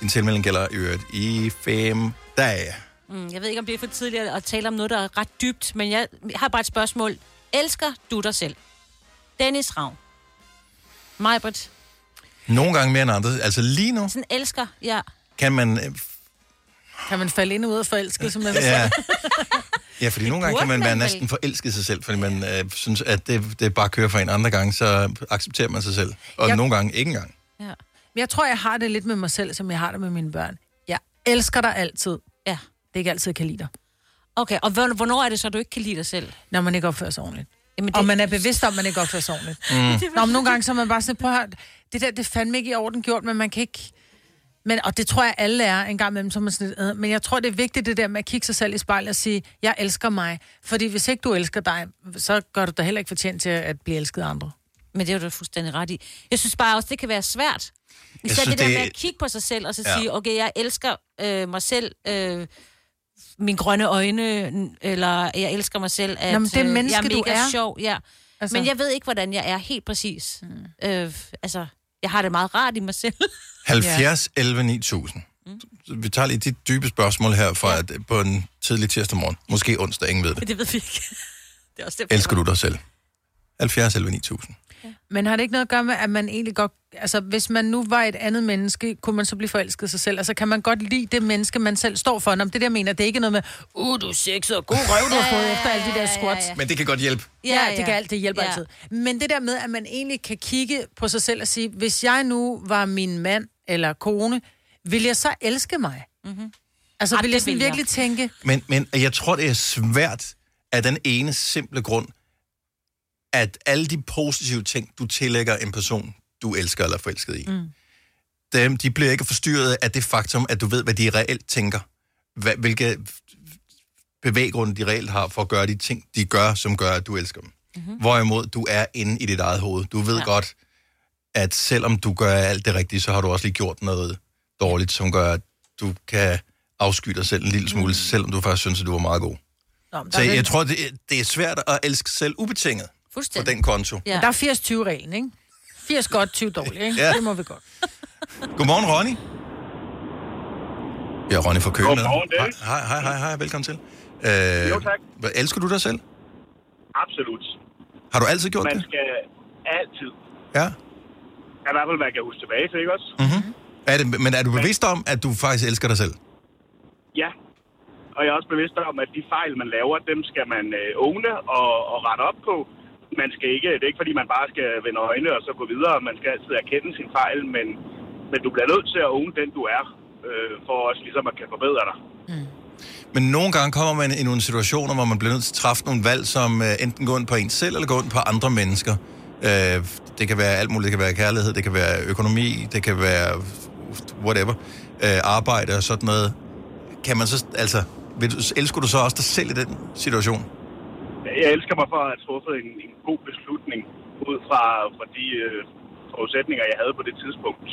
Din tilmelding gælder i øvrigt i 5 dage. Mm, jeg ved ikke, om det er for tidligt at tale om noget, der er ret dybt, men jeg har bare et spørgsmål. Elsker du dig selv? Dennis Ravn. Majbert. Nogle gange mere end andre. Altså lige nu Sådan elsker, ja. kan man... øh, Kan man falde ind og ud af forelsket, som man Ja. Ja, fordi nogle gange kan man være næsten forelsket sig selv, fordi man øh, synes, at det, det bare kører for en. Andre gange, så accepterer man sig selv. Og Jeg- nogle gange ikke engang. Men jeg tror, jeg har det lidt med mig selv, som jeg har det med mine børn. Jeg elsker dig altid. Ja. Det er ikke altid, jeg kan lide dig. Okay, og hvornår- er det så, du ikke kan lide dig selv? Når man ikke opfører sig ordentligt. Jamen, det... Og man er bevidst om, at man ikke opfører sig ordentligt. Mm. Nå, men nogle gange så er man bare sådan, prøv at høre, det der, det er fandme ikke i orden gjort, men man kan ikke... Men, og det tror jeg, alle er en gang imellem, så er man sådan lidt, øh, men jeg tror, det er vigtigt det der med at kigge sig selv i spejlet og sige, jeg elsker mig. Fordi hvis ikke du elsker dig, så gør du dig heller ikke fortjent til at blive elsket af andre. Men det er du fuldstændig ret i. Jeg synes bare også, det kan være svært. Især synes, det der det- med at kigge på sig selv, og så Ja. sige, okay, jeg elsker øh, mig selv, øh, mine grønne øjne, eller jeg elsker mig selv, at Nå, men det øh, menneske, jeg er du mega er. sjov. Ja. Altså-. Men jeg ved ikke, hvordan jeg er helt præcis. Mm. Øh, altså, jeg har det meget rart i mig selv. 70 11 9000. Så Vi tager lige dit dybe spørgsmål her fra ja. på en tidlig tirsdag morgen. Måske onsdag, ingen ved det. det ved vi ikke. det er også derfor, Elsker du dig selv? 70 11 9000. Men har det ikke noget at gøre med, at man egentlig godt... Altså, hvis man nu var et andet menneske, kunne man så blive forelsket i sig selv? Altså, kan man godt lide det menneske, man selv står for? Nå, det der mener, det er ikke noget med, uh, du er sexet og god røv, du har fået efter alle de der squats. Men det kan godt hjælpe. Ja, ja, det kan alt, det hjælper Ja. ja. altid. Men det der med, at man egentlig kan kigge på sig selv og sige, hvis jeg nu var min mand eller kone, vil jeg så elske mig? Mm-hmm. Altså, Ej, vil jeg sådan vil jeg. virkelig tænke, Men, men jeg tror, det er svært af den ene simple grund, at alle de positive ting, du tillægger en person, du elsker eller er forelsket i, mm. dem, de bliver ikke forstyrret af det faktum, at du ved, hvad de reelt tænker. Hvad, hvilke bevæggrunde de reelt har for at gøre de ting, de gør, som gør, at du elsker dem. Mm-hmm. Hvorimod du er inde i dit eget hoved. Du ved ja. godt, at selvom du gør alt det rigtige, så har du også lige gjort noget dårligt, som gør, at du kan afsky dig selv en lille smule, mm. selvom du faktisk synes, at du var meget god. Nå, Så jeg vel- tror, det, er- det er svært at elske selv ubetinget på den konto. Ja. Der er 80-20-reglen, ikke? 80 godt, 20 dårligt, ikke? Ja. Ja. Det må vi godt. Godmorgen, Ronny. Ja, Ronny fra Køge. Godmorgen. Hej, hej, hej, hej, velkommen til. Øh, Jo, tak. hvad- Elsker du dig selv? Absolut. Har du altid gjort Man det? skal altid, Ja. i hvert fald man kan huske tilbage til, ikke også? Mm-hmm. Er det, men er du bevidst om, at du faktisk elsker dig selv? Ja. Og jeg er også bevidst om, at de fejl, man laver, dem skal man øh, åbne og, og rette op på. Man skal ikke, det er ikke fordi, man bare skal vende øjne og så gå videre. Man skal altid erkende sin fejl, men, men du bliver nødt til at åbne den, du er, øh, for også ligesom at kan forbedre dig. Men nogle gange kommer man i nogle situationer, hvor man bliver nødt til at træffe nogle valg, som øh, enten går ind på en selv, eller går ind på andre mennesker. Øh, det kan være alt muligt. Det kan være kærlighed, det kan være økonomi, det kan være whatever. Øh, arbejde og sådan noget. Kan man så, altså, vil du, elsker du så også dig selv i den situation? Jeg elsker mig for at have truffet en, en god beslutning ud fra, fra de øh, forudsætninger, jeg havde på det tidspunkt.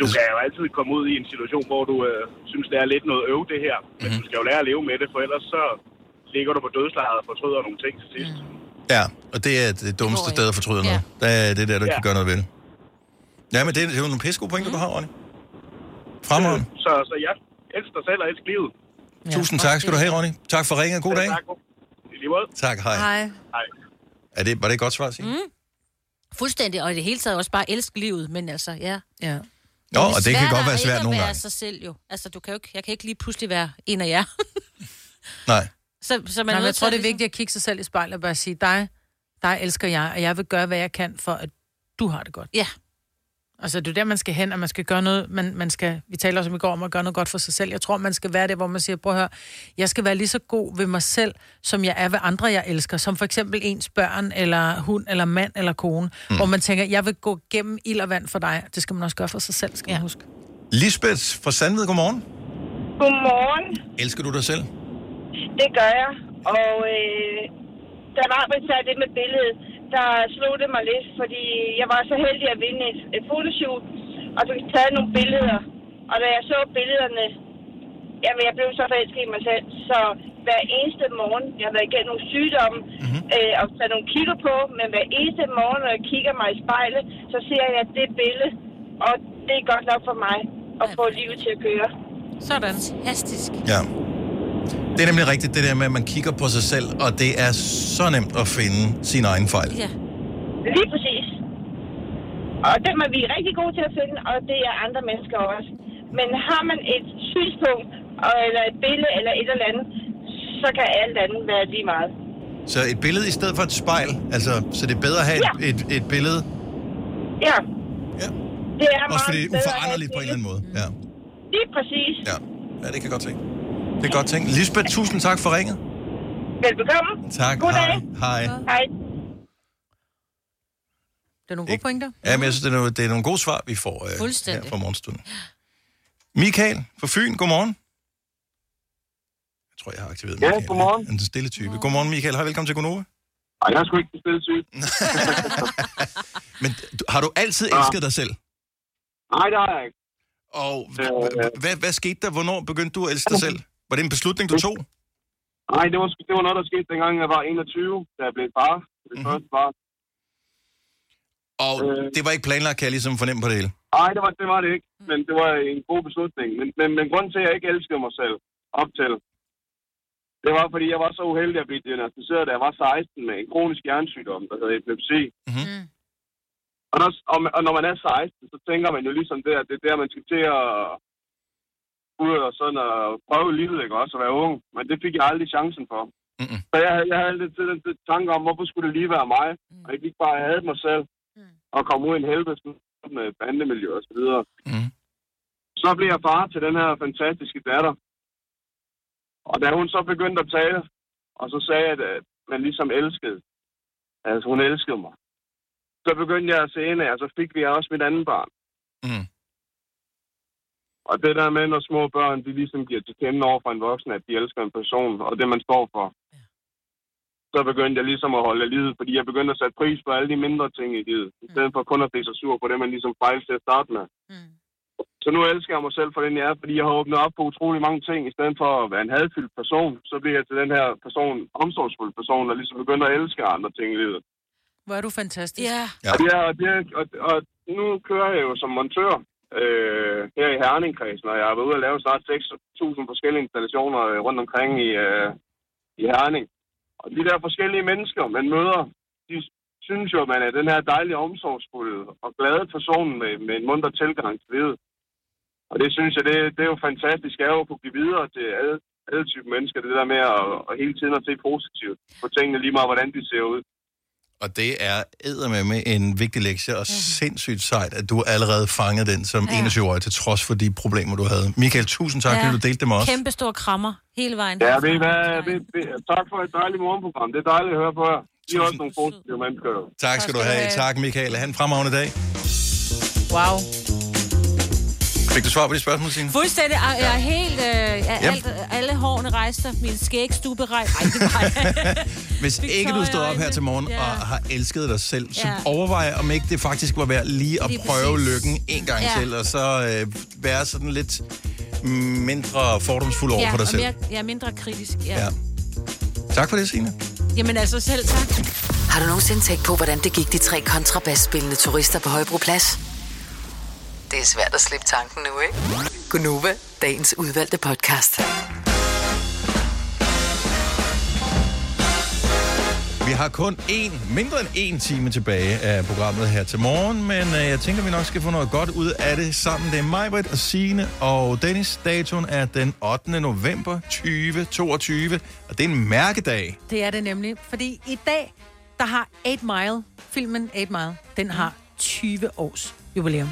Du kan jo altid komme ud i en situation, hvor du øh, synes, det er lidt noget øv, det her. Men Mhm. mm-hmm. du skal jo lære at leve med det, for ellers så ligger du på dødslaget og fortryder nogle ting til sidst. Mm. Ja, og det er det dummeste sted at fortryde noget. Det er det der, du Ja. kan gøre noget ved. Ja, men det, er- det er jo nogle pisse gode pointer, du har, Ronny. Fremragende. Så, så jeg elsker dig selv og elsker livet. Tusind tak skal du have, Ronny. Tak for ringen. God dag. Tak. Lige måde. Tak, hej. Hej. Hej. Er det, var det et godt svar, Signe? Mm. Fuldstændig, og i det hele taget også bare elske livet, men altså, ja. Ja. Nå, er og det kan svært godt være svært nogle at være gange. sig selv jo. Altså, du kan jo ikke, jeg kan ikke lige pludselig være en af jer. Nej. så, så man Nej, er jeg tror, det er at vigtigt at kigge sig selv i spejlet og bare sige, dig, dig elsker jeg, og jeg vil gøre, hvad jeg kan for, at du har det godt. Ja. Altså, det er der, man skal hen, og man skal gøre noget, man, man skal, vi taler også om i går om at gøre noget godt for sig selv. Jeg tror, man skal være der, hvor man siger, prøv at høre, jeg skal være lige så god ved mig selv, som jeg er ved andre, jeg elsker, som for eksempel ens børn, eller hund, eller mand, eller kone, mm. hvor man tænker, jeg vil gå gennem ild og vand for dig. Det skal man også gøre for sig selv, skal ja. man huske. Lisbeth fra Sandved, godmorgen. Godmorgen. Elsker du dig selv? Det gør jeg. Og øh, da Marbet sagde det med billedet, der slog det mig lidt, fordi jeg var så heldig at vinde et, et fotoshoot, og fik taget nogle billeder. Og da jeg så billederne, jamen jeg blev så forelsket i mig selv. Så hver eneste morgen, jeg har været igennem nogle sygdomme, mm-hmm. øh, og taget nogle kilo på, men hver eneste morgen, når jeg kigger mig i spejlet, så ser jeg det billede, og det er godt nok for mig at få livet til at køre. Sådan. Fantastisk. Ja. Det er nemlig rigtigt, det der med, at man kigger på sig selv, og det er så nemt at finde sin egen fejl. Ja. Lige præcis. Og dem er vi rigtig gode til at finde, og det er andre mennesker også. Men har man et synspunkt, eller et billede, eller et eller andet, så kan alt andet være lige meget. Så et billede i stedet for et spejl, altså, så det er bedre at have et, et, et billede, Ja. Ja. Det er også meget fordi det er uforanderligt på en eller anden måde. Ja. Lige præcis. Ja. ja, det kan jeg godt tænke. Det er godt tænkt. Lisbeth, tusind tak for ringet. Velbekomme. Tak. God Hej. dag. Hej. Hej. Det er nogle gode pointer. Ja, men jeg synes, det er, nogle, det er nogle gode svar, vi får øh, her fra morgenstunden. Michael fra Fyn, godmorgen. Jeg tror, jeg har aktiveret Ja, Michael. godmorgen. Han er en stille type. Godmorgen, Michael. Hej, velkommen til Gonova. Ej, jeg er sgu ikke den stille syg. Men du- har du altid elsket dig selv? Nej, det har jeg ikke. Og h- hvad, hvad skete der? Hvornår begyndte du at elske dig selv? Var det en beslutning, du tog? Nej, det var, det var noget, der skete dengang, jeg var 21, da jeg blev far. Det Mhm. første far. Og det var ikke planlagt, kan jeg ligesom fornemme på det hele. Nej, det var, det var det ikke. Men det var en god beslutning. Men, men, men grunden til, at jeg ikke elskede mig selv op til, det var, fordi jeg var så uheldig at blive diagnosticeret, da jeg var 16 med en kronisk hjernesygdom, der hedder epilepsi. Mm-hmm. Og, der, og, og når man er 16, så tænker man jo ligesom det, at det er der, man skal til at ud og sådan at prøve livet, ikke også, at være ung. Men det fik jeg aldrig chancen for. Mm-mm. Så jeg, havde- jeg havde altid den, den tanke om, hvorfor skulle det lige være mig, og jeg ikke bare havde mig selv, og komme ud i en helvede med bandemiljø og så videre. Mm. Så blev jeg far til den her fantastiske datter. Og da hun så begyndte at tale, og så sagde jeg, at man ligesom elskede, altså hun elskede mig, så begyndte jeg at se ind af, og så fik vi også mit andet barn. Mm. Og det der med, når små børn, de ligesom giver til kende over for en voksen, at de elsker en person, og det man står for. Så begyndte jeg ligesom at holde livet, fordi jeg begyndte at sætte pris på alle de mindre ting i livet, i stedet for kun at blive så sur på det, man ligesom fejl til at starte med. Så nu elsker jeg mig selv for den jeg er, fordi jeg har åbnet op på utrolig mange ting, i stedet for at være en hadfyldt person, så bliver jeg til den her person, omsorgsfuld person, der ligesom begynder at elske andre ting i livet. Hvor er du fantastisk. Ja. Ja. Og, det er, og, det er, og, og nu kører jeg jo som montør øh, her i Herningkredsen, og jeg har været ude og lave snart 6.000 forskellige installationer øh, rundt omkring i, øh, i Herning. Og de der forskellige mennesker, man møder, de synes jo, at man er den her dejlige, omsorgsfulde og glade person med, med en munter tilgang til livet. Og det synes jeg, det, det er jo fantastisk, er at kunne give videre til alle, alle typer mennesker, det der med at, at hele tiden at se positivt på tingene, lige meget hvordan de ser ud. Og det er med en vigtig lektie, og sindssygt sejt, at du allerede fangede den som Ja. 21-årig, til trods for de problemer, du havde. Michael, tusind tak, fordi du delte med os. Kæmpe stor krammer hele vejen. Ja, ved I hvad, tak for et dejligt morgenprogram. Det er dejligt at høre på jer. I er også nogle positive mennesker. jo. Tak skal du have. Tak, Michael. Ha' en fremragende dag. Wow. Fik du svar på de spørgsmål, Signe? Fuldstændig. Jeg jeg er helt... Øh, jeg, Ja. alt, alle hårene rejste. Min skægstube rejste. Ej, det var Hvis ikke du stod op her til morgen Ja. og har elsket dig selv, så Ja. overvej, om ikke det faktisk var værd lige at Lige prøve præcis. lykken en gang Ja. til, og så øh, være sådan lidt mindre fordomsfuld over ja, for dig selv. mere, jeg er mindre kritisk. Ja. Ja. ja. Tak for det, Signe. Jamen altså selv tak. Har du nogensinde tænkt på, hvordan det gik de tre kontrabasspillende turister på Højbroplads? Det er svært at slippe tanken nu, ikke? Gunova, dagens udvalgte podcast. Vi har kun en, mindre end en time tilbage af programmet her til morgen, men øh, jeg tænker, vi nok skal få noget godt ud af det sammen. Det er mig, Britt og Signe og Dennis. Datoen er den 8. november 2022, og det er en mærkedag. Det er det nemlig, fordi i dag, der har 8 Mile, filmen 8 Mile, den har 20 års jubilæum.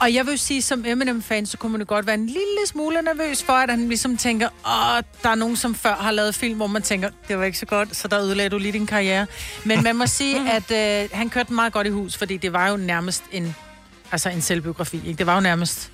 Og jeg vil jo sige, som Eminem-fan, så kunne man jo godt være en lille smule nervøs for, at han ligesom tænker, åh, der er nogen, som før har lavet film, hvor man tænker, det var ikke så godt, så der ødelagde du lige din karriere. Men man må sige, at øh, han kørte den meget godt i hus, fordi det var jo nærmest en, altså en selvbiografi. Ikke? Det var jo nærmest...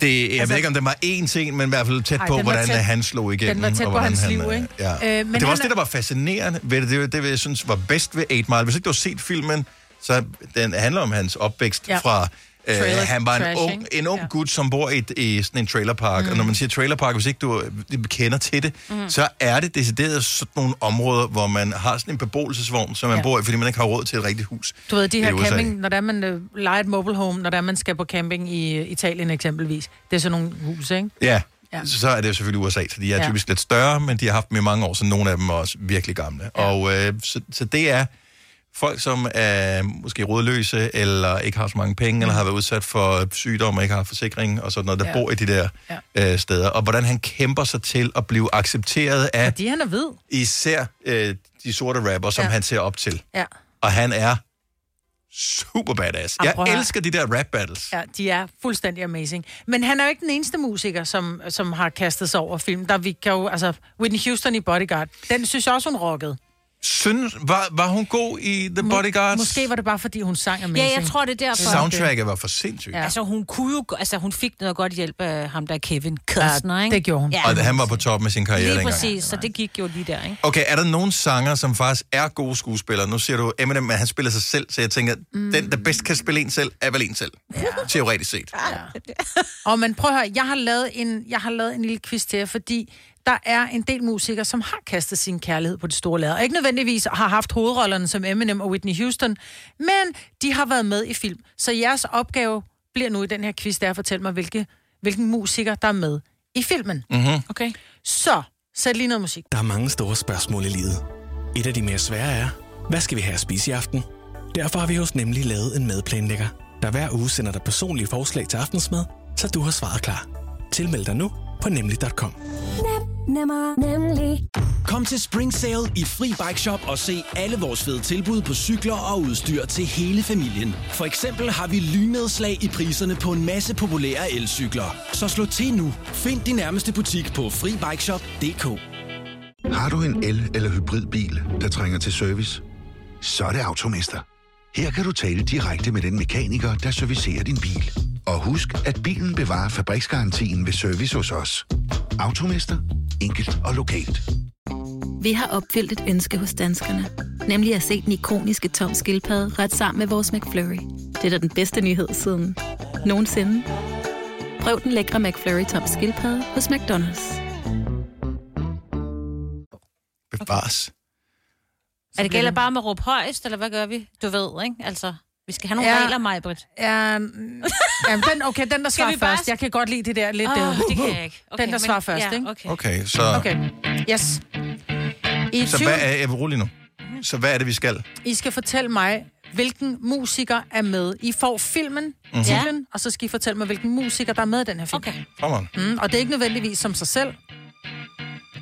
Det, jeg altså, ved ikke, om det var én ting, men i hvert fald tæt Ej, på, hvordan tæt- han slog igennem. den var tæt og på hans han, liv, øh, ikke? Ja. Øh, men det var han også er- det, der var fascinerende ved det. Det, var- det, jeg synes var bedst ved 8 Mile. Hvis ikke du har set filmen, så den handler om hans opvækst Ja. fra... Øh, han var en ung, en ung Ja. gut, som bor i, i sådan en trailerpark. Mm. Og når man siger trailerpark, hvis ikke du øh, kender til det, Mm. mm. så er det decideret sådan nogle områder, hvor man har sådan en beboelsesvogn, som man Ja. bor i, fordi man ikke har råd til et rigtigt hus. Du ved, de her camping, når der man øh, leger et mobile home, når der man skal på camping i øh, Italien eksempelvis. Det er sådan nogle huse, ikke? Ja, Ja. så er det jo selvfølgelig USA, så de er ja. typisk lidt større, men de har haft dem i mange år, så nogle af dem er også virkelig gamle. Ja. Og øh, så, så det er folk, som er måske rådløse, eller ikke har så mange penge, mm. eller har været udsat for sygdom, og ikke har forsikring, og sådan noget, der Ja. bor i de der ja. øh, steder. Og hvordan han kæmper sig til at blive accepteret af Fordi han er hvid. især øh, de sorte rapper, som Ja. han ser op til. Ja. Og han er super badass. Jeg prøv elsker de der rap battles. Ja, de er fuldstændig amazing. Men han er jo ikke den eneste musiker, som, som har kastet sig over film. Der vi kan jo, altså, Whitney Houston i Bodyguard, den synes jeg også, hun rockede. Synes, var, var hun god i The Bodyguards? Måske var det bare, fordi hun sang amazing. Ja, jeg tror, det er derfor. Soundtracket var for sindssygt. Ja. Altså, hun kunne jo... Altså, hun fik noget godt hjælp af ham, der er Kevin Costner, ikke? det gjorde hun. Ja, Og han var på top med sin karriere lige dengang. præcis, så det gik jo lige der, ikke? Okay, er der nogen sanger, som faktisk er gode skuespillere? Nu siger du Eminem, men han spiller sig selv, så jeg tænker, mm. den, der bedst kan spille en selv, er vel en selv. Ja. Teoretisk set. Og men prøv at høre, jeg har lavet en, jeg har lavet en lille quiz til jer, fordi der er en del musikere, som har kastet sin kærlighed på det store lærred. Og ikke nødvendigvis har haft hovedrollerne som Eminem og Whitney Houston, men de har været med i film. Så jeres opgave bliver nu i den her quiz, det er at fortælle mig, hvilke, hvilken musiker, der er med i filmen. Mm-hmm. Okay. Så, sæt lige noget musik. Der er mange store spørgsmål i livet. Et af de mere svære er, hvad skal vi have at spise i aften? Derfor har vi hos Nemlig lavet en madplanlægger, der hver uge sender dig personlige forslag til aftensmad, så du har svaret klar. Tilmeld dig nu på nemlig.com. Nemmer, nemlig. Kom til Spring Sale i Fri Bike Shop og se alle vores fede tilbud på cykler og udstyr til hele familien. For eksempel har vi lynedslag i priserne på en masse populære elcykler. Så slå til nu. Find din nærmeste butik på FriBikeShop.dk. Har du en el- eller hybridbil, der trænger til service? Så er det Automester. Her kan du tale direkte med den mekaniker, der servicerer din bil. Og husk, at bilen bevarer fabriksgarantien ved service hos os. Automester. Enkelt og lokalt. Vi har opfyldt et ønske hos danskerne. Nemlig at se den ikoniske tom skildpadde ret sammen med vores McFlurry. Det er da den bedste nyhed siden nogensinde. Prøv den lækre McFlurry tom skildpadde hos McDonald's. Bevares. Er det gælder bare med at råbe højst, eller hvad gør vi? Du ved, ikke? Altså, vi skal have nogle Ja. ja. regler, mig, Britt. Ja, mm, jamen, den, okay, den der svarer bare- først. Jeg kan godt lide det der lidt... Øh, det kan jeg ikke. Okay, den, der men- svarer først, ja, ikke? okay. Okay, så... Okay, yes. I, Så 20, hvad er... Jeg vil rolig nu. Så hvad er det, vi skal? I skal fortælle mig, hvilken musiker er med. I får filmen, Mhm. mm-hmm. titlen, og så skal I fortælle mig, hvilken musiker, der er med i den her film. Okay. On. Mm, og det er ikke nødvendigvis som sig selv.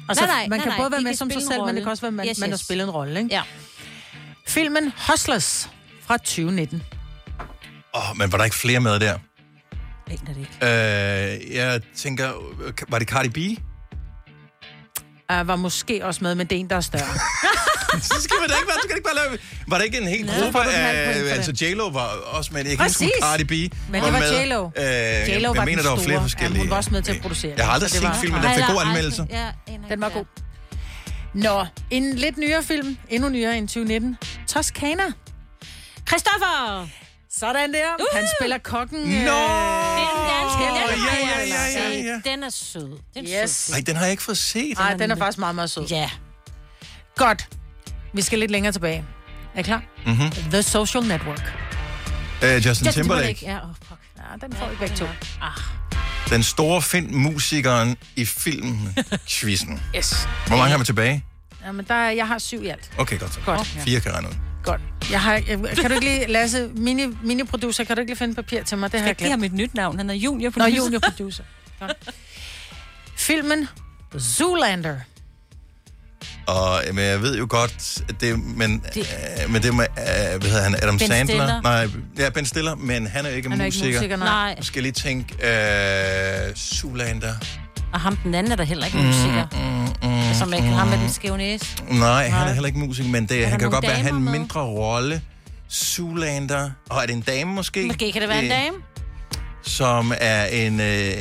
Altså, Nej, nej, man nej, kan nej. både være De med som sig selv, men det kan også være, at man, Yes, man har yes. spillet en rolle. Ikke? Ja. Filmen Hustlers fra 2019. Åh, oh, men var der ikke flere med der? Aner det ikke. Øh, jeg tænker, øh, var det Cardi B? Uh, var måske også med, men det er en, der er større. så skal man da ikke, være- så skal det ikke bare lave... Var der ikke en hel Nå, gruppe af... for Altså, det. J-Lo var også med. Jeg kan Præcis. huske, Cardi B Men det var med. J-Lo. Øh, J-Lo jeg, var jeg mener, der var flere forskellige. Ja, hun var også med til at producere Jeg har aldrig det set var- filmen, den fik god anmeldelse. Ja, Den var god. Nå, en lidt nyere film. Endnu nyere end 2019. Toscana. Christoffer! Sådan der. Uh! Han spiller kokken. Nå! øh, Det er den danske. Åh, Den har ja, ja, ja, set. ja, ja. Den er sød. Den er Yes. sød. Nej, den har jeg ikke fået set. Nej, den er faktisk meget, meget sød. Ja. Godt. Vi skal lidt længere tilbage. Er I klar? Mhm. The Social Network. Øh, Justin Timberlake. Ja, oh, fuck. Ja, den får I begge to. Ah. Den store find musikeren i filmen Quizzen. Yes. Hvor mange har vi tilbage? Jamen, der er, jeg har syv i alt. Okay, godt så. Godt. Fire kan regne ud. Godt. Jeg har, jeg, kan du ikke lige, Lasse, mini, mini-producer, kan du ikke lige finde papir til mig? Det har jeg glemt. ham et nyt navn. Han er junior Nå, junior producer. Filmen Zoolander. Og men jeg ved jo godt, at det, men, det, øh, men det med, øh, hvad hedder han, Adam Ben Sandler? Stiller. Nej, ja, Ben Stiller, men han er jo ikke Han er ikke musiker. musiker, nej. Nej. Jeg skal lige tænke, øh, Zoolander. Og ham den anden er der heller ikke musiker. Mm, mm, Som ikke ham med den skæve næse. Nej, han er heller ikke musiker, men det, Er han kan godt være at have en med? mindre rolle. Zoolander. Og er det en dame måske? Måske kan det være en dame. Som er en, øh,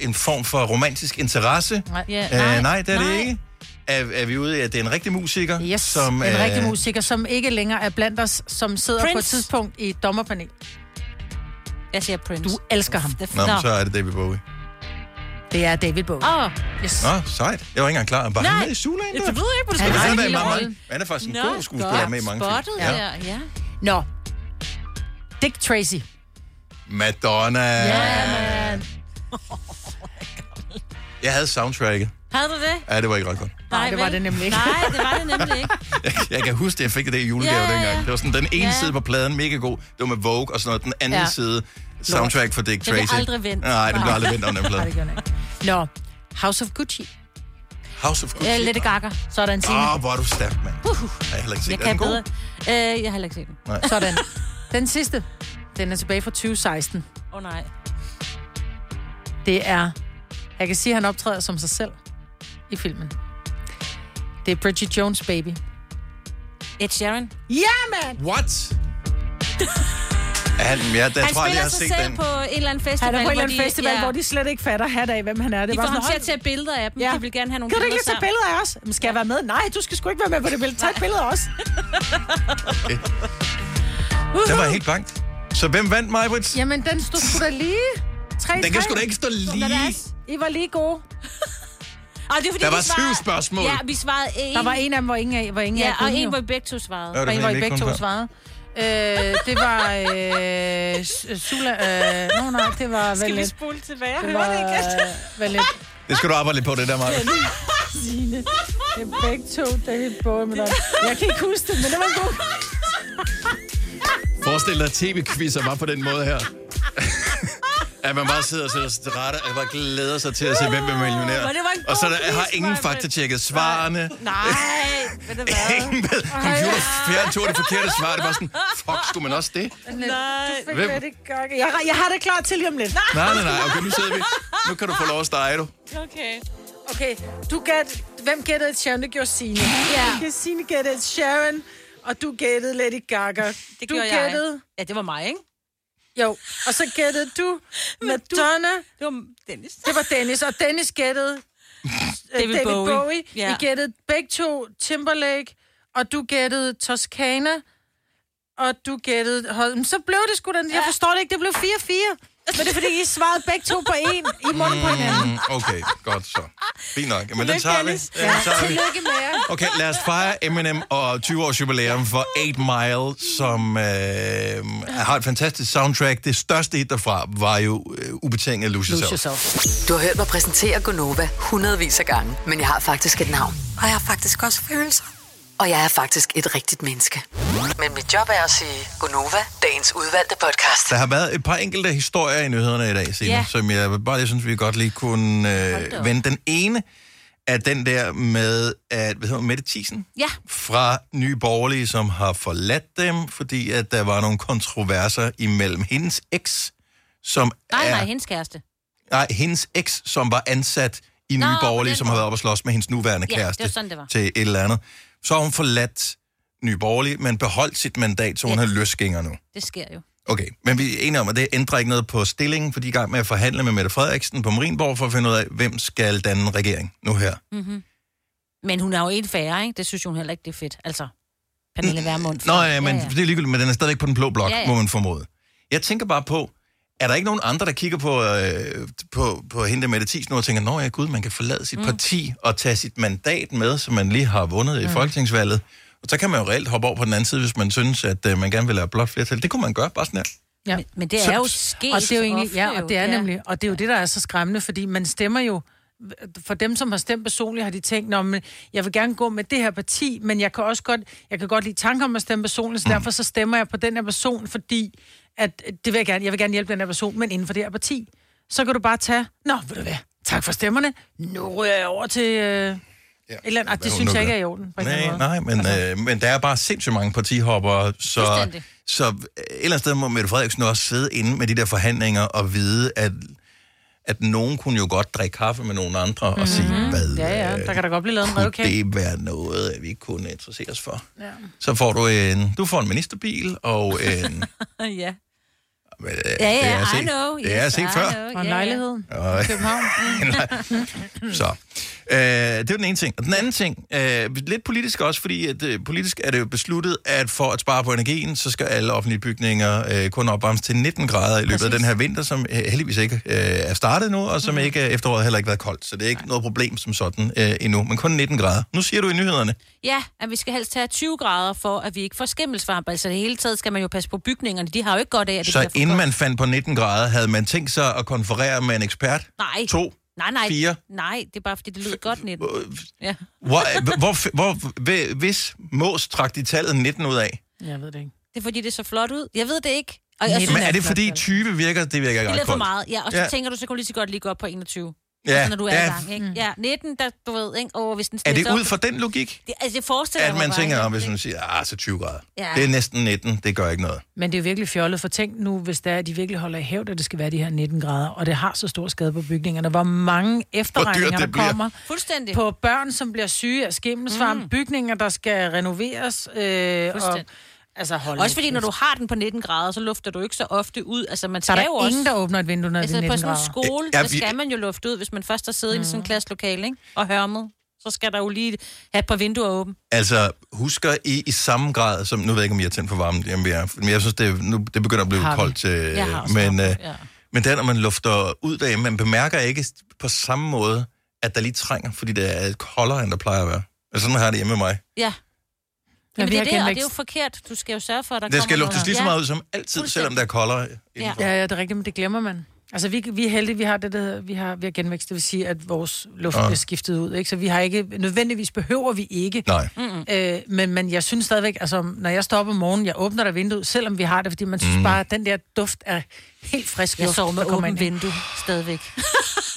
en form for romantisk interesse. Nej, ja, Øh, nej, nej, det er det nej. ikke. Er, er vi ude i, at det er en rigtig musiker? Yes, som, en øh, rigtig musiker, som ikke længere er blandt os, som sidder Prince. på et tidspunkt i et dommerpanel. Jeg siger Prince. Du elsker ham. Nå, men så er det David Bowie. Det er David Bowie. Åh, oh, yes. Nå, sejt. Jeg var ikke engang klar. Var han med i Zoolander? Jeg ved ikke, hvor du Han, skal han, er, rollen. han er faktisk en Nå, god skuespiller godt med i mange spottet film. der, ja. Nå. Dick Tracy. Madonna. Ja, man. Jeg havde soundtracket. Havde du det? Ja, det var ikke ret godt. Nej, det var det nemlig ikke. Nej, det var det nemlig ikke. Jeg, jeg kan huske, at jeg fik det i julegave Ja, ja, dengang. ja. Det var sådan, den ene Ja. side på pladen, mega god. Det var med Vogue og sådan noget. Den anden Ja. side, soundtrack for Dick Den blev Tracy. aldrig vendt. Nej, den blev aldrig vendt om den Nej, plade. det gør den ikke. Nå. House of Gucci. House of Gucci. Ja, Lady Gaga. Sådan, Signe. Åh, oh, hvor er du stærk, mand. Uh, Jeg har heller ikke set jeg den. kan bedre. Øh, jeg har heller ikke set den. Nej. Sådan. Den sidste. Den er tilbage fra 2016. Åh oh, nej. Det er... Jeg kan sige, at han optræder som sig selv i filmen. Det er Bridget Jones' baby. Ed Sheeran. Ja, mand! What? Han, ja, der han tror jeg, spiller jeg sig set selv den. på en eller anden festival. Han er på en eller hvor anden de- festival, ja. hvor de slet ikke fatter hat af, hvem han er. Det De får ham til at tage billeder af dem. Ja. De vil gerne have nogle Kan du ikke lige billeder tage billeder af os? Men skal jeg være med? Nej, du skal sgu ikke være med på det billede. Tag et billede af os. Den var helt bankt. Så hvem vandt mig, Brits? Jamen, den stod sgu da lige. 3 Den kan sgu da ikke stå lige. I var lige gode. Og det er, fordi, Der var syv svarede- spørgsmål. Ja, vi svarede en. Der var en af dem, hvor ingen af, hvor ingen Ja, af og en, hvor begge to svarede. Ja, det Og en, hvor I ikke begge to svarede. Øh, det var... Øh, S- Sula... Øh, Nå, nej, det var vel Skal vi spole tilbage og Det høre var det igen? øh, vel lidt... Det skal du arbejde lidt på, det der, Mark. Signe. Det er begge to David Bowie med dig. Jeg kan ikke huske det, men det var en god... Forestil dig, at tv-quizzer var på den måde her. At man bare sidder og sætter sig til rette, og bare glæder sig til at se, hvem er millionær. Men det var en Og så der, quiz, har ingen Maja. faktatjekket svarene. Nej, ved du hvad? Ingen med. Computer fjern tog det forkerte svar. Det var sådan, fuck, skulle man også det? Nej. Du fik det godt. Jeg, jeg har det klar til lige om lidt. Nej, nej, nej. Okay, nu sidder vi. Nu kan du få lov at stege, du. Okay. Okay, du gæt... Hvem gættede Sharon? Det gjorde Signe. Ja. Signe gættede Sharon, og du gættede Lady Gaga. Det du gjorde jeg. gættede... Ja, det var mig, ikke? Jo, og så gættede du Madonna. Det var Dennis. Det var Dennis, og Dennis gættede øh, David David Bowie. Bowie. Ja. I gættede begge to Timberlake, og du gættede Toscana, og du gættede... Så blev det sgu da... Jeg forstår det ikke, det blev 4-4. Men det er, fordi I svarede begge to på en i munden på hinanden. Mm, okay, godt så. Fint nok. Men den tager vi. Den Ja, tager vi. tillykke med jer. Okay, lad os fejre Eminem og 20 års jubilæum for 8 Mile, som øh, har et fantastisk soundtrack. Det største hit derfra var jo øh, ubetinget Yourself. Du har hørt mig præsentere Gonova hundredvis af gange, men jeg har faktisk et navn. Og jeg har faktisk også følelser. Og jeg er faktisk et rigtigt menneske. Men mit job er at sige Gonova, dagens udvalgte podcast. Der har været et par enkelte historier i nyhederne i dag, Signe, Ja. som jeg bare jeg synes, vi godt lige kunne øh, vende. Den ene er den der med, at, hvad hedder Mette Thiesen Ja. fra Nye Borgerlige, som har forladt dem, fordi at der var nogle kontroverser imellem hendes eks, som Nej, er... nej, hendes kæreste. Nej, hendes eks, som var ansat i Nå, Nye på Borgerlige, som har været oppe og slås med hendes nuværende Ja, det kæreste var sådan, det var. til et eller andet. Så har hun forladt Nye Borgerlige, men beholdt sit mandat, så hun Ja. er løsgænger nu. Det sker jo. Okay, men vi er enige om, at det ændrer ikke noget på stillingen, for de er i gang med at forhandle med Mette Frederiksen på Marienborg for at finde ud af, hvem skal danne regering nu her. Mm-hmm. Men hun er jo en færre, ikke? Det synes hun heller ikke, det er fedt. Altså, Pernille Vermund. Nå ja, men ja, ja. det er ligegyldigt, men den er stadigvæk på den blå blok, ja. ja. må man formode. Jeg tænker bare på, er der ikke nogen andre, der kigger på, øh, på, på hende der Mette Thies nu og tænker, nå ja gud, man kan forlade sit Mm. mm. parti og tage sit mandat med, som man lige har vundet mm. i Mm. folketingsvalget. Og så kan man jo reelt hoppe over på den anden side, hvis man synes, at øh, man gerne vil have blot flertal. Det kunne man gøre, bare sådan her. Ja. Men, men det Så- er jo sket Og det er jo egentlig, ja, og det er ja. nemlig, og det er jo det, der er så skræmmende, fordi man stemmer jo for dem, som har stemt personligt, har de tænkt, Nå, men jeg vil gerne gå med det her parti, men jeg kan også godt, jeg kan godt lide tanker om at stemme personligt, så derfor så stemmer jeg på den her person, fordi at det vil jeg gerne, jeg vil gerne hjælpe den her person, men inden for det her parti. Så kan du bare tage, nå, ved du hvad, tak for stemmerne, nu ryger jeg over til... Øh, Ja, et eller andet, det hun synes jeg ikke er i orden. På Nej, nej, men, øh, men der er bare sindssygt mange partihopper, så, så øh, et eller andet sted må Mette Frederiksen også sidde inde med de der forhandlinger og vide, at, at nogen kunne jo godt drikke kaffe med nogle andre og mm-hmm. sige, hvad Ja, ja, der kan da godt blive lavet en kunne røvkage. det være noget, at vi kunne interessere os for? Ja. Så får du en, du får en ministerbil og en... ja. Men, øh, Ja, det ja, er I set, know. Det er Yes, set I før. know. Og en Ja, ja. lejlighed Og- i København. Så, øh, det er den ene ting. Og den anden ting, øh, lidt politisk også, fordi at, øh, politisk er det jo besluttet, at for at spare på energien, så skal alle offentlige bygninger øh, kun opvarmes til 19 grader i løbet af den her vinter, som øh, heldigvis ikke øh, er startet nu, og som mm. ikke øh, efteråret heller ikke været koldt. Så det er ikke noget problem som sådan øh, endnu, men kun 19 grader. Nu siger du i nyhederne, Ja, at vi skal helst have 20 grader, for at vi ikke får skimmelsvamp. Altså det hele taget skal man jo passe på bygningerne. De har jo ikke godt af, at det så bliver for inden man fandt på 19 grader, havde man tænkt sig at konferere med en ekspert? Nej. To? Nej, nej. Fire? Nej, det er bare fordi, det lyder godt 19. Ja. Hvor, hvor, hvor, hvis Mås trak de tallet 19 ud af? Jeg ved det ikke. Det er fordi, det er så flot ud. Jeg ved det ikke. Og jeg Men synes, er det fordi 20 virker, det virker det ikke er ret lidt for meget. Ja, og så Ja. ja. tænker du, så kan du lige så godt lige gå op på 21. Ja, Altså, når du er ja. i gang, ikke? Ja, 19, der, du ved, ikke? Og hvis den Er det ud fra den logik? Det, altså, jeg forestiller At mig man bare, tænker, ikke? at hvis man siger, ah, så 20 grader. Ja. Det er næsten 19, det gør ikke noget. Men det er jo virkelig fjollet, for tænk nu, hvis det er, at de virkelig holder i hævd, at det skal være de her 19 grader, og det har så stor skade på bygningerne. Hvor mange efterregninger, der kommer Fuldstændig. på børn, som bliver syge af skimmelsvamp, mm. bygninger, der skal renoveres, øh, og Fuldstændig. Altså hold Også fordi, når du har den på 19 grader, så lufter du ikke så ofte ud. Altså, man Så er skal der jo også... ingen, der åbner et vindue, når altså, det er på 19 sådan en grader. skole, Ja, der vi- skal man jo lufte ud, hvis man først har siddet mm. i sådan en klasselokale, ikke? Og hørmet. Så skal der jo lige have et par vinduer åbne. Altså, husker I i samme grad, som, nu ved jeg ikke, om I har tændt for varmen hjemme ved jer, men jeg synes, det, er- nu, det begynder at blive Har vi. koldt til, Jeg har også men, øh, ja. men der, når man lufter ud af, man bemærker ikke på samme måde, at der lige trænger, fordi det er koldere, end der plejer at være. Altså, sådan har det hjemme med mig. Ja. Ja, Jamen, det er det, og det er jo forkert. Du skal jo sørge for, at der Det skal luftes lige så meget ud som altid, selvom der er koldere. Ja. Ja, ja, det er rigtigt, men det glemmer man. Altså, vi, vi er heldige, vi har det, der vi har, vi har genvækst, det vil sige, at vores luft Ah. bliver skiftet ud, ikke? Så vi har ikke, nødvendigvis behøver vi ikke. Nej. Øh, men, men jeg synes stadigvæk, altså, når jeg står op om morgenen, jeg åbner der vinduet, selvom vi har det, fordi man synes Mm. bare, at den der duft er helt frisk Jeg luft, sover med åbent vindue stadigvæk.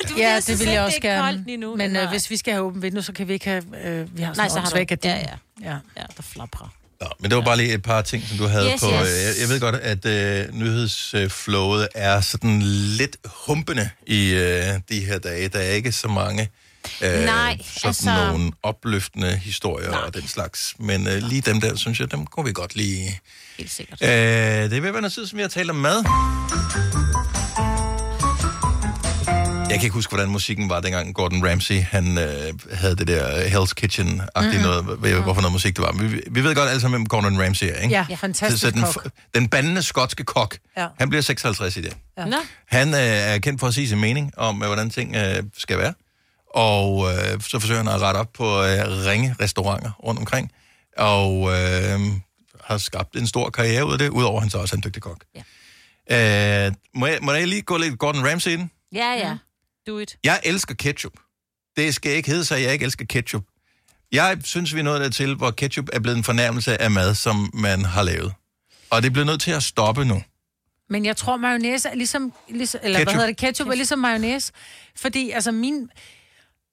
Du, Ja, det vil jeg også er gerne. Men øh, hvis vi skal have åbent vindue, så kan vi ikke have... Øh, vi har sådan Nej, Nej, så har du- ja, ja. Ja. Ja, der flapper. Nå, men det var bare lige et par ting, som du havde Yes, på. yes. øh, Jeg, jeg ved godt, at øh, nyhedsflowet er sådan lidt humpende i øh, de her dage. Der er ikke så mange øh, Nej, sådan altså- nogle opløftende historier Nej. og den slags. Men øh, lige dem der, synes jeg, dem kunne vi godt lige... Helt sikkert. Øh, det er ved at være noget tid, som vi har talt om mad. Jeg kan ikke huske, hvordan musikken var, dengang Gordon Ramsay, han øh, havde det der Hell's Kitchen-agtige Mhm. noget, ved, hvorfor noget musik det var. Men vi, vi ved godt alle sammen, hvem Gordon Ramsay er, ikke? Ja, fantastisk så, så den, kok. den bandende skotske kok, Ja. han bliver 56 i det. Ja. Nå. Han øh, er kendt for at sige sin mening om, øh, hvordan ting øh, skal være. Og øh, så forsøger han at rette op på øh, ringe restauranter rundt omkring. Og øh, har skabt en stor karriere ud af det, udover at han så også er en dygtig kok. Ja. Øh, må, jeg, må jeg lige gå lidt Gordon Ramsay ind? Ja, ja. Do it. Jeg elsker ketchup. Det skal ikke hedde sig, at jeg ikke elsker ketchup. Jeg synes, vi er nået dertil, hvor ketchup er blevet en fornærmelse af mad, som man har lavet. Og det er blevet nødt til at stoppe nu. Men jeg tror, mayonnaise er ligesom... ligesom eller Ketchup. hvad hedder det? Ketchup er ligesom mayonnaise. Fordi, altså, min...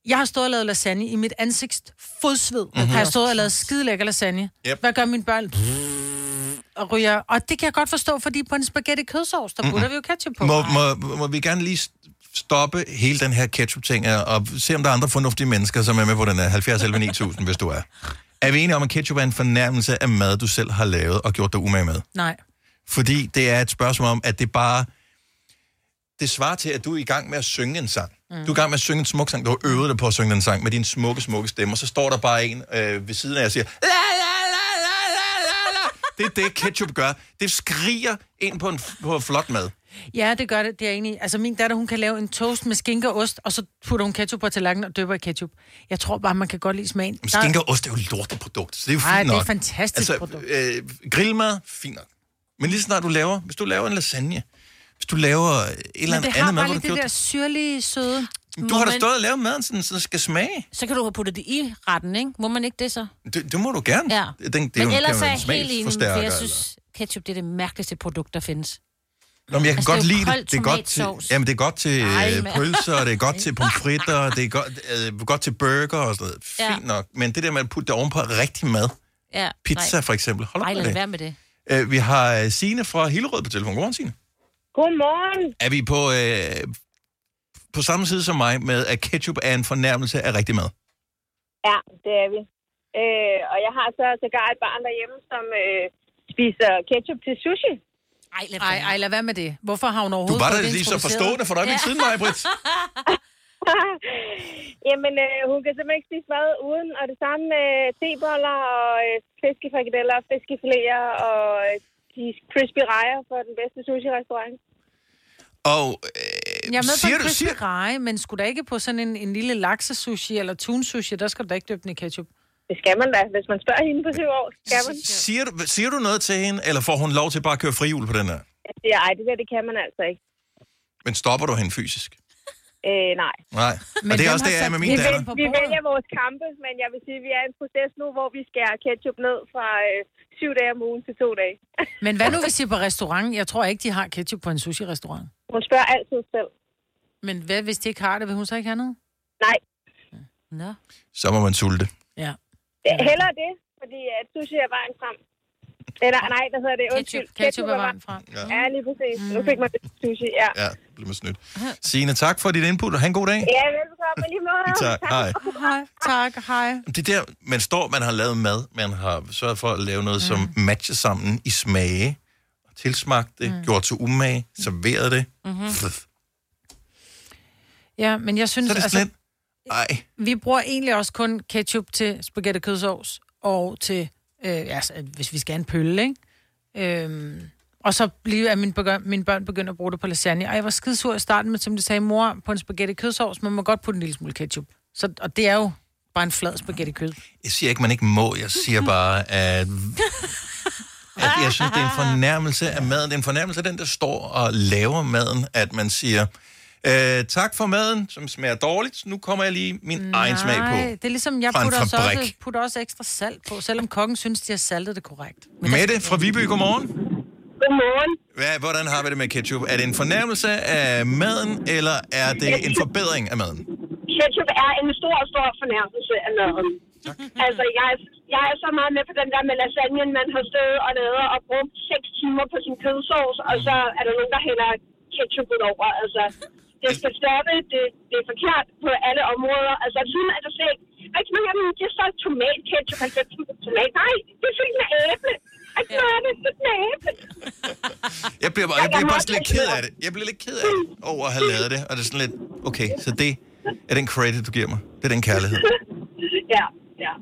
Jeg har stået og lavet lasagne i mit ansigts fodsved. Mhm. Mm-hmm. Har jeg stået og lavet skide lækker lasagne. Yep. Hvad gør min børn? Og ryger. Og det kan jeg godt forstå, fordi på en spaghetti kødsovs, der putter vi jo ketchup på. Må, må, må vi gerne lige stoppe hele den her ketchup-ting og se, om der er andre fornuftige mennesker, som er med på den her 70 11 9000, hvis du er. Er vi enige om, at ketchup er en fornærmelse af mad, du selv har lavet og gjort dig umage med? Nej. Fordi det er et spørgsmål om, at det bare... Det svarer til, at du er i gang med at synge en sang. Mm. Du er i gang med at synge en smuk sang. Du har øvet dig på at synge den sang med din smukke, smukke stemme. Og så står der bare en øh, ved siden af og siger... La, la, la, la, la, la. Det er det, ketchup gør. Det skriger ind på en på flot mad. Ja, det gør det. Det er jeg enig i. Altså, min datter, hun kan lave en toast med skinke og ost, og så putter hun ketchup på tallerkenen og døber i ketchup. Jeg tror bare, man kan godt lide smagen. Men skinke og ost er jo et lorteprodukt, så det er jo Nej, fint det er nok. et fantastisk produkt. Øh, grillmad, fint nok. Men lige snart du laver, hvis du laver en lasagne, hvis du laver et eller Men andet det andet har mad, bare hvor lige du det gjort der syrlige, søde. Du har da stået og lavet maden, sådan, så det skal smage. Så kan du have puttet det i retten, ikke? Må man ikke det så? Det, det må du gerne. Ja. Den, det er Men jo, ellers er jeg helt enig, for jeg synes, ketchup det er det mærkeligste produkt, der findes. Nå, men jeg kan Altså, godt det er lide det. Det er godt til, jamen, det er godt til Ej, øh, men- pølser, det er godt til pomfritter, det er godt, øh, godt til burger og sådan noget. Ja. Fint nok. Men det der med at putte det ovenpå rigtig mad, Ja, pizza nej. for eksempel, hold op med det. være med det. Øh, vi har øh, Signe fra Hillerød på telefon. Godmorgen, Signe. Godmorgen. Er vi på, øh, på samme side som mig med, at ketchup er en fornærmelse af rigtig mad? Ja, det er vi. Øh, og jeg har så sågar et barn derhjemme, som øh, spiser ketchup til sushi. Ej, lad, Ej, ej, lad være med det. Hvorfor har hun Du overhovedet var da lige så forstående for dig ja. siden mig, Britt. Jamen, øh, hun kan simpelthen ikke spise mad uden, og det samme med teboller og øh, fiskefrikadeller, fiskefiléer og øh, de crispy rejer for den bedste sushi-restaurant. Og Jeg er med på siger en du- crispy siger- reje, men skulle der ikke på sådan en, en lille laksesushi eller tunsushi, der skal du da ikke døbe den i ketchup. Det skal man da. Hvis man spørger hende på syv år, skal man. Siger du, siger du noget til hende, eller får hun lov til bare at køre frihjul på den her? Jeg siger, ej, det der, det kan man altså ikke. Men stopper du hende fysisk? Øh, nej. Nej. Men og det er også det, jeg er med min vi, datter. vælger, vi vælger vores kampe, men jeg vil sige, at vi er i en proces nu, hvor vi skærer ketchup ned fra øh, syv dage om ugen til to dage. Men hvad nu, hvis I er på restaurant? Jeg tror ikke, de har ketchup på en sushi-restaurant. Hun spørger altid selv. Men hvad, hvis de ikke har det, vil hun så ikke have noget? Nej. Nå. Så må man sulte. Ja. Hellere det, fordi at sushi er vejen frem. Eller nej, der hedder det, undskyld. ketchup er vejen frem. Ja, ja lige præcis. Mm. Nu fik man det sushi, ja. Ja, bliver man snydt. Signe, tak for dit input, og have en god dag. Ja, velbekomme lige måde. Tak, hej. Hej, tak, hej. Det der, man står, man har lavet mad, man har sørget for at lave noget, som matcher sammen i smage, tilsmagt det, mm. gjort til umage, serveret det. Mhm. Pff, Ja, men jeg synes, Så er det altså, Ej, vi bruger egentlig også kun ketchup til spaghetti kødsovs og til, øh, altså, hvis vi skal have en pølle, ikke? Øhm, og så lige at mine, begør, mine børn begynder at bruge det på lasagne. Ej, jeg var skidesur i starten, men som de sagde, mor, på en spaghetti kødsovs, man må godt putte en lille smule ketchup. Så, og det er jo bare en flad spaghetti kød. jeg siger ikke, man ikke må. Jeg siger bare, at, at jeg synes, det er en fornærmelse af maden. Det er en fornærmelse af den, der står og laver maden, at man siger, øh, tak for maden, som smager dårligt. Nu kommer jeg lige min Nej, egen smag på. det er ligesom, jeg Fra en putter også, fabrik. også, putter også ekstra salt på, selvom kokken synes, de har saltet det korrekt. Mette fra Viby, godmorgen. Godmorgen. Hvad, hvordan har vi det med ketchup? Er det en fornærmelse af maden, eller er det en forbedring af maden? Ketchup er en stor, stor fornærmelse af maden. Altså, jeg, er- jeg er så meget med på den der med lasagnen, man har stået og lavet og brugt 6 timer på sin kødsovs, og så er der nogen, der hælder ketchup ud over. Altså, det skal stoppe. Det, det er forkert på alle områder. Altså, sådan er der slet ikke. Rigtig mange af dem, de er så tomatketchup, 90 tomat. Nej, det er fyldt med æble. Ikke noget af det, det er fyldt med æble. Jeg bliver, bare, jeg bliver bare lidt ked af det. Jeg bliver lidt ked af det over at have lavet det. Og det er sådan lidt, okay, så det er den credit, du giver mig. Det er den kærlighed. Ja, ja.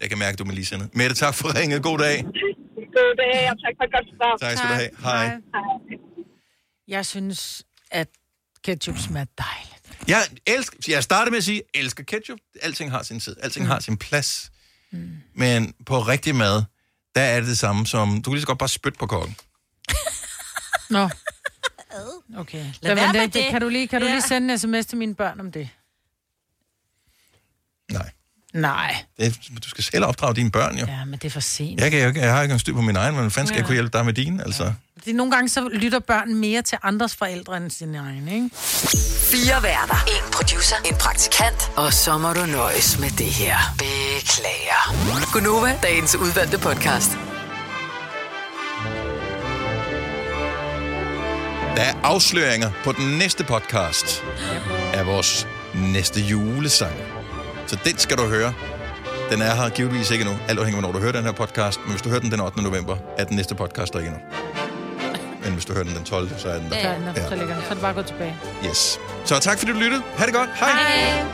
Jeg kan mærke, du er med lige sendet. Mette, tak for ringet. God dag. God dag, og tak for et godt svar. Tak skal du have. Hej. Jeg synes, at ketchup smager dejligt. Jeg, elsker, jeg startede med at sige, jeg elsker ketchup. Alting har sin tid. Alting mm. har sin plads. Mm. Men på rigtig mad, der er det det samme som... Du kan lige så godt bare spytte på kokken. Nå. Okay. Lad Lad være det, med det, det. Kan du lige, kan du Ja. lige sende en sms til mine børn om det? Nej. Det, du skal selv opdrage dine børn, jo. Ja, men det er for sent. Jeg, kan, jo ikke- jeg har ikke engang styr på min egen, men hvordan fanden skal Ja. jeg kunne hjælpe dig med dine? Altså? Det er nogle gange, så lytter børn mere til andres forældre end sine egne, ikke? Fire værter. En producer. En praktikant. Og så må du nøjes med det her. Beklager. Gunova, dagens udvalgte podcast. Der er afsløringer på den næste podcast af vores næste julesang. Så den skal du høre. Den er her givetvis ikke endnu. Alt afhænger, af, når du hører den her podcast. Men hvis du hører den den 8. november, er den næste podcast der ikke endnu. Men hvis du hører den den 12., så er den der. Ja, ja. så ligger den. Så er det bare gå tilbage. Yes. Så tak fordi du lyttede. Ha' det godt. Hej. Hej.